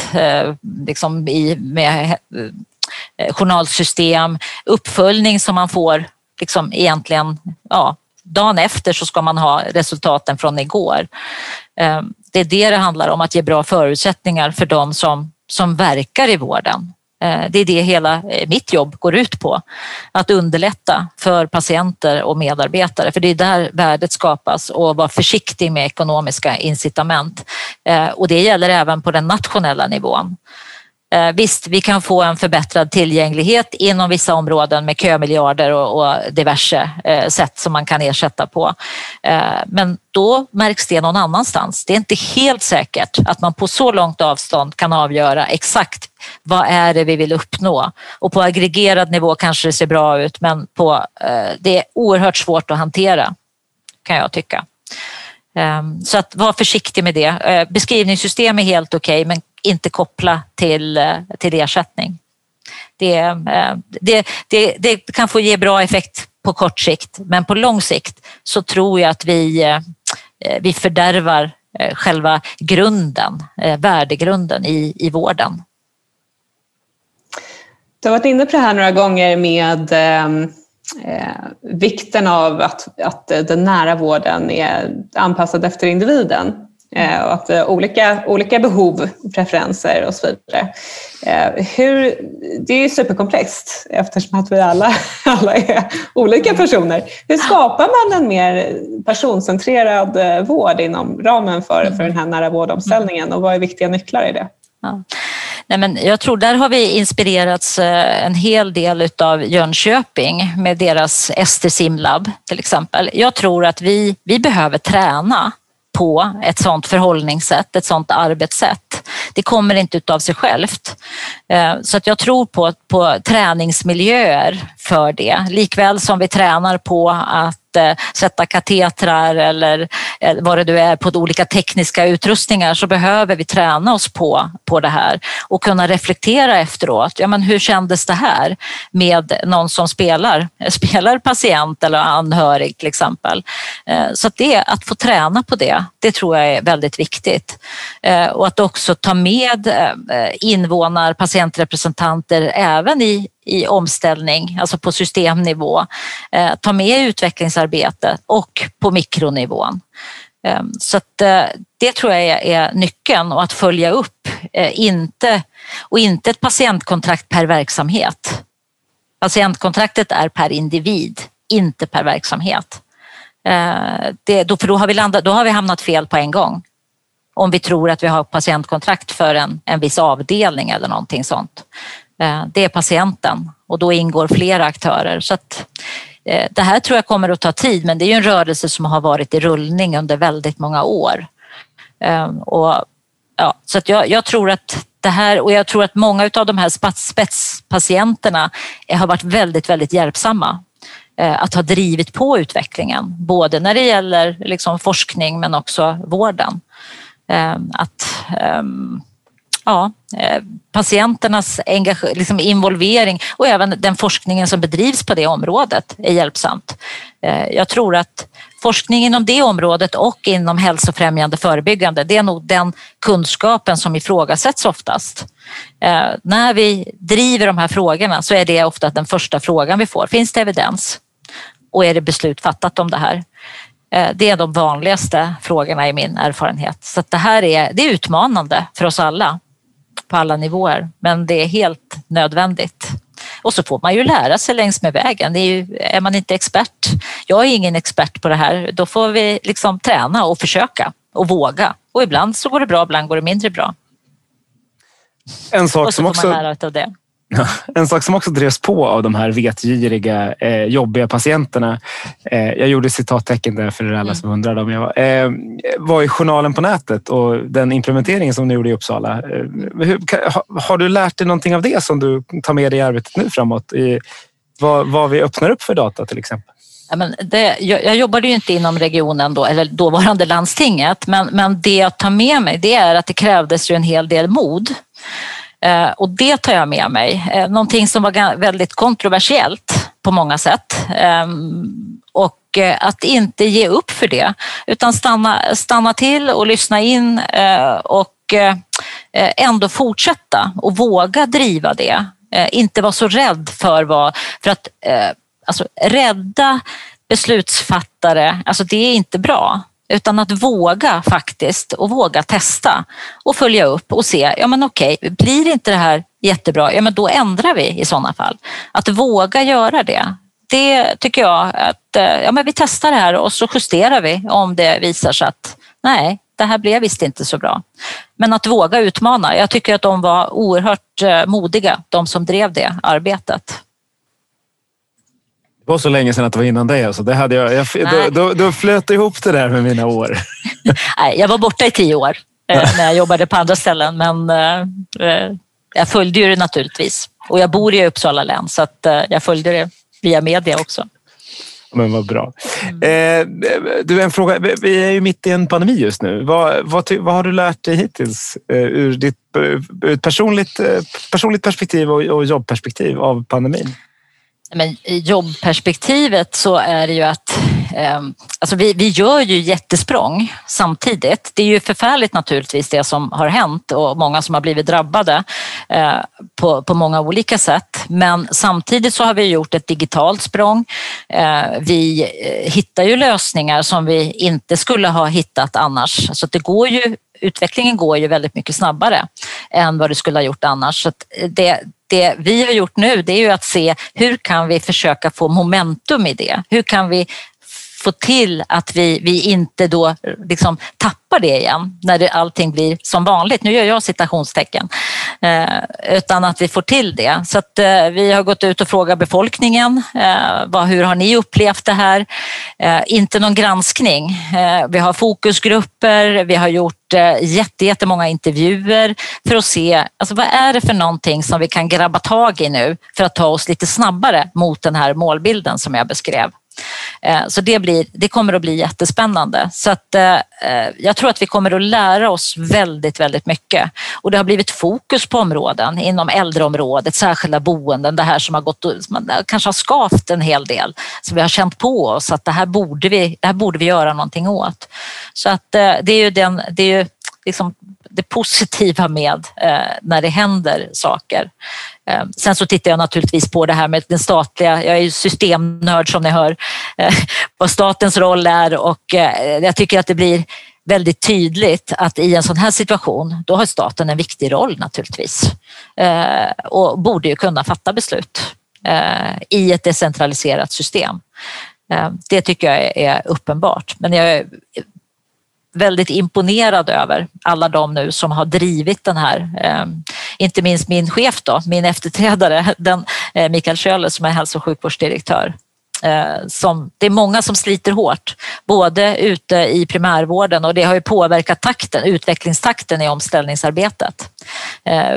liksom i, med journalsystem, uppföljning som man får liksom egentligen ja, dagen efter så ska man ha resultaten från igår. Det är det det handlar om, att ge bra förutsättningar för de som, som verkar i vården. Eh, det är det hela eh, mitt jobb går ut på. Att underlätta för patienter och medarbetare, för det är där värdet skapas och vara försiktig med ekonomiska incitament. Eh, och det gäller även på den nationella nivån. Eh, visst, vi kan få en förbättrad tillgänglighet inom vissa områden med kömiljarder och, och diverse eh, sätt som man kan ersätta på. Eh, men då märks det någon annanstans. Det är inte helt säkert att man på så långt avstånd kan avgöra exakt vad är det vi vill uppnå? Och på aggregerad nivå kanske det ser bra ut men på, eh, det är oerhört svårt att hantera kan jag tycka. Ehm, så att var försiktig med det. Eh, beskrivningssystem är helt okej okay, men inte koppla till, eh, till ersättning. Det, eh, det, det, det kan få ge bra effekt på kort sikt men på lång sikt så tror jag att vi, eh, vi fördärvar själva grunden, värdegrunden i, i vården. Du har varit inne på det här några gånger med ehm, eh, vikten av att, att den nära vården är anpassad efter individen. Eh, och att eh, olika, olika behov, preferenser och så vidare. Eh, hur, det är superkomplext eftersom att vi alla, [LAUGHS] alla är olika personer. Hur skapar man en mer personcentrerad vård inom ramen för, för den här nära vårdomställningen och vad är viktiga nycklar i det? Ja. Nej, men jag tror där har vi inspirerats en hel del av Jönköping med deras ST Simlab till exempel. Jag tror att vi, vi behöver träna på ett sådant förhållningssätt, ett sådant arbetssätt. Det kommer inte utav sig självt. Eh, så att jag tror på, på träningsmiljöer för det, likväl som vi tränar på att sätta katetrar eller eh, vad det nu är på olika tekniska utrustningar så behöver vi träna oss på, på det här och kunna reflektera efteråt. Ja, men hur kändes det här med någon som spelar, [LAUGHS] spelar patient eller anhörig till exempel. Eh, så att det, att få träna på det, det tror jag är väldigt viktigt. Eh, och att också ta med invånar, patientrepresentanter även i i omställning, alltså på systemnivå, eh, ta med utvecklingsarbete och på mikronivån. Eh, så att, eh, det tror jag är, är nyckeln och att följa upp, eh, inte, och inte ett patientkontrakt per verksamhet. Patientkontraktet är per individ, inte per verksamhet. Eh, det, då, för då har, vi landat, då har vi hamnat fel på en gång. Om vi tror att vi har patientkontrakt för en, en viss avdelning eller någonting sånt. Eh, det är patienten och då ingår flera aktörer. Så att, eh, det här tror jag kommer att ta tid men det är ju en rörelse som har varit i rullning under väldigt många år. Ehm, och, ja, så att jag, jag tror att det här och jag tror att många av de här spetspatienterna har varit väldigt, väldigt hjälpsamma eh, att ha drivit på utvecklingen, både när det gäller liksom forskning men också vården. Ehm, att ehm, ja, eh, patienternas liksom involvering och även den forskningen som bedrivs på det området är hjälpsamt. Eh, jag tror att forskning inom det området och inom hälsofrämjande förebyggande, det är nog den kunskapen som ifrågasätts oftast. Eh, när vi driver de här frågorna så är det ofta den första frågan vi får. Finns det evidens? Och är det beslut fattat om det här? Det är de vanligaste frågorna i min erfarenhet. Så det här är, det är utmanande för oss alla på alla nivåer, men det är helt nödvändigt. Och så får man ju lära sig längs med vägen. Är, ju, är man inte expert, jag är ingen expert på det här, då får vi liksom träna och försöka och våga. Och ibland så går det bra, ibland går det mindre bra. En sak som också... lära av det. En sak som också drevs på av de här vetgiriga, eh, jobbiga patienterna. Eh, jag gjorde citattecken där för alla mm. som undrade om jag var. Eh, var i journalen på nätet och den implementeringen som ni gjorde i Uppsala. Eh, hur, ha, har du lärt dig någonting av det som du tar med dig i arbetet nu framåt? I, vad, vad vi öppnar upp för data till exempel? Ja, men det, jag, jag jobbade ju inte inom regionen då, eller dåvarande landstinget, men, men det jag tar med mig det är att det krävdes ju en hel del mod. Eh, och det tar jag med mig. Eh, någonting som var väldigt kontroversiellt på många sätt. Ehm, och eh, att inte ge upp för det, utan stanna, stanna till och lyssna in eh, och ändå fortsätta och våga driva det. Inte vara så rädd för vad, för att alltså, rädda beslutsfattare, alltså det är inte bra. Utan att våga faktiskt och våga testa och följa upp och se, ja men okej, blir inte det här jättebra, ja men då ändrar vi i sådana fall. Att våga göra det, det tycker jag att eh, ja, men vi testar det här och så justerar vi om det visar sig att nej, det här blev visst inte så bra. Men att våga utmana, jag tycker att de var oerhört eh, modiga, de som drev det arbetet. Var så länge sedan att det var innan dig. Alltså. Det hade jag, jag då, då, då flöt ihop det där med mina år. [LAUGHS] Nej, jag var borta i tio år eh, när jag jobbade på andra ställen, men eh, jag följde ju det naturligtvis. Och jag bor i Uppsala län, så att, eh, jag följde det via media också. Men vad bra. Mm. Eh, du, en fråga. Vi är ju mitt i en pandemi just nu. Vad, vad, vad har du lärt dig hittills eh, ur ditt ur ett personligt, eh, personligt perspektiv och, och jobbperspektiv av pandemin? Men I jobbperspektivet så är det ju att ehm, alltså vi, vi gör ju jättesprång samtidigt. Det är ju förfärligt naturligtvis det som har hänt och många som har blivit drabbade eh, på, på många olika sätt. Men samtidigt så har vi gjort ett digitalt språng. Eh, vi eh, hittar ju lösningar som vi inte skulle ha hittat annars. Så det går ju utvecklingen går ju väldigt mycket snabbare än vad det skulle ha gjort annars. Så det, det vi har gjort nu det är ju att se hur kan vi försöka få momentum i det? Hur kan vi få till att vi, vi inte då liksom tappar det igen när det, allting blir som vanligt. Nu gör jag citationstecken. Eh, utan att vi får till det. Så att, eh, vi har gått ut och frågat befolkningen. Eh, vad, hur har ni upplevt det här? Eh, inte någon granskning. Eh, vi har fokusgrupper. Vi har gjort eh, jättemånga intervjuer för att se alltså, vad är det för någonting som vi kan grabba tag i nu för att ta oss lite snabbare mot den här målbilden som jag beskrev. Eh, så det, blir, det kommer att bli jättespännande. Så att, eh, eh, jag tror att vi kommer att lära oss väldigt, väldigt mycket. Och det har blivit fokus på områden inom äldreområdet, särskilda boenden, det här som har gått som eh, kanske har skavt en hel del. Så vi har känt på oss att det här borde vi, det här borde vi göra någonting åt. Så att eh, det är ju, den, det är ju liksom det positiva med när det händer saker. Ehm, sen så tittar jag naturligtvis på det här med den statliga, jag är ju systemnörd som ni hör, eh, [LAUGHS] vad statens roll är och eh, jag tycker att det blir väldigt tydligt att i en sån här situation, då har staten en viktig roll naturligtvis eh, och borde ju kunna fatta beslut i ett decentraliserat system. Ehm, det tycker jag är uppenbart, men jag väldigt imponerad över alla de nu som har drivit den här, eh, inte minst min chef då, min efterträdare, [LAUGHS] den, eh, Mikael Schöler som är hälso och sjukvårdsdirektör. Eh, som, det är många som sliter hårt, både ute i primärvården och det har ju påverkat takten, utvecklingstakten i omställningsarbetet.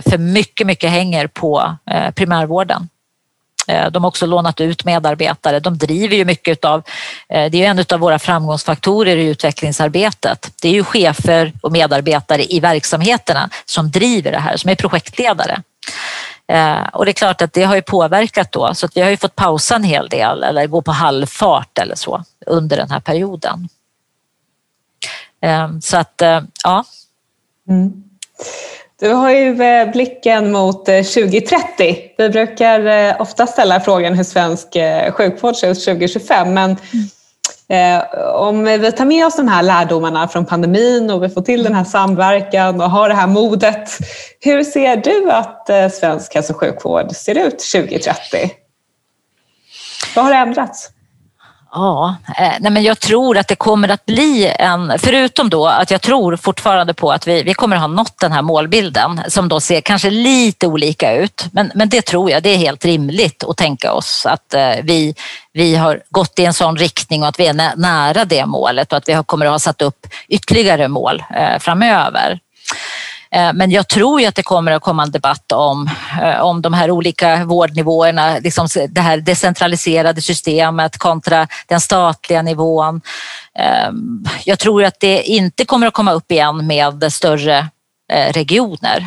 För mycket, mycket hänger på primärvården. Eh, de har också lånat ut medarbetare. De driver ju mycket av, eh, det är en av våra framgångsfaktorer i utvecklingsarbetet. Det är ju chefer och medarbetare i verksamheterna som driver det här, som är projektledare. Eh, och det är klart att det har ju påverkat då, så att vi har ju fått pausa en hel del eller gå på halvfart eller så under den här perioden. Så att, ja. Mm. Du har ju eh, blicken mot eh, 2030. Vi brukar eh, ofta ställa frågan hur svensk sjukvård ser ut 2025 men om vi tar med oss de här lärdomarna från pandemin och vi får till den här samverkan och har det här modet. Hur ser du att svensk hälso och sjukvård ser ut 2030? Vad har ändrats? Ja, eh, nej men jag tror att det kommer att bli en, förutom då att jag tror fortfarande på att vi, vi kommer att ha nått den här målbilden som då ser kanske lite olika ut. Men, men det tror jag, det är helt rimligt att tänka oss att eh, vi, vi har gått i en sån riktning och att vi är nära det målet och att vi kommer att ha satt upp ytterligare mål eh, framöver. Eh, men jag tror ju att det kommer att komma en debatt om, eh, om de här olika vårdnivåerna, liksom det här decentraliserade systemet kontra den statliga nivån. Eh, jag tror att det inte kommer att komma upp igen med större regioner.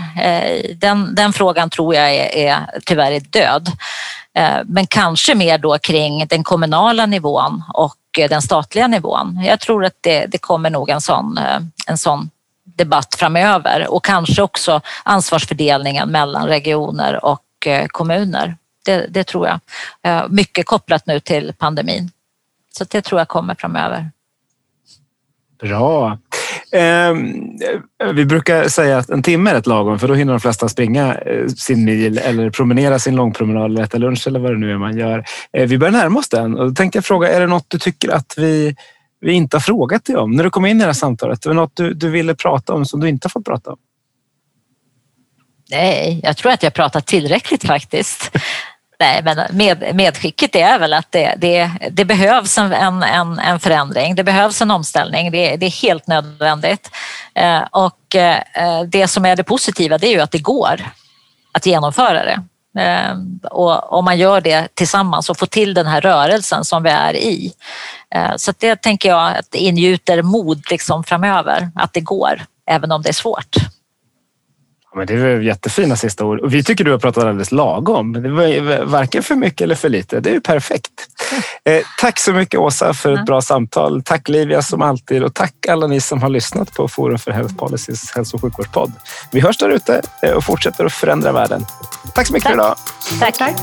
Den, den frågan tror jag är, är tyvärr är död. Men kanske mer då kring den kommunala nivån och den statliga nivån. Jag tror att det, det kommer nog en sån, en sån debatt framöver och kanske också ansvarsfördelningen mellan regioner och eh, kommuner. Det, det tror jag. Eh, mycket kopplat nu till pandemin. Så det tror jag kommer framöver. Bra. Eh, vi brukar säga att en timme är rätt lagom för då hinner de flesta springa eh, sin mil eller promenera sin långpromenad eller äta lunch eller vad det nu är man gör. Eh, vi börjar närma oss den och då tänkte jag fråga, är det något du tycker att vi vi inte har frågat dig om? När du kom in i det här samtalet, det var något du, du ville prata om som du inte har fått prata om? Nej, jag tror att jag pratat tillräckligt faktiskt. [LAUGHS] Nej, men med, medskicket är väl att det, det, det behövs en, en, en förändring. Det behövs en omställning. Det, det är helt nödvändigt. Eh, och eh, det som är det positiva det är ju att det går att genomföra det. Eh, och om man gör det tillsammans och får till den här rörelsen som vi är i. Eh, så det tänker jag att ingjuter mod liksom framöver, att det går, även om det är svårt. Ja, men det var jättefina sista ord. Och vi tycker du har pratat alldeles lagom. Det var varken för mycket eller för lite. Det är perfekt. [LAUGHS] Eh, tack så mycket Åsa för ett bra samtal. Tack Livia som alltid och tack alla ni som har lyssnat på Forum för Health Policies hälso och sjukvårdspodd. Vi hörs där ute eh, och fortsätter att förändra världen. Tack så mycket tack. för idag. Tack. tack.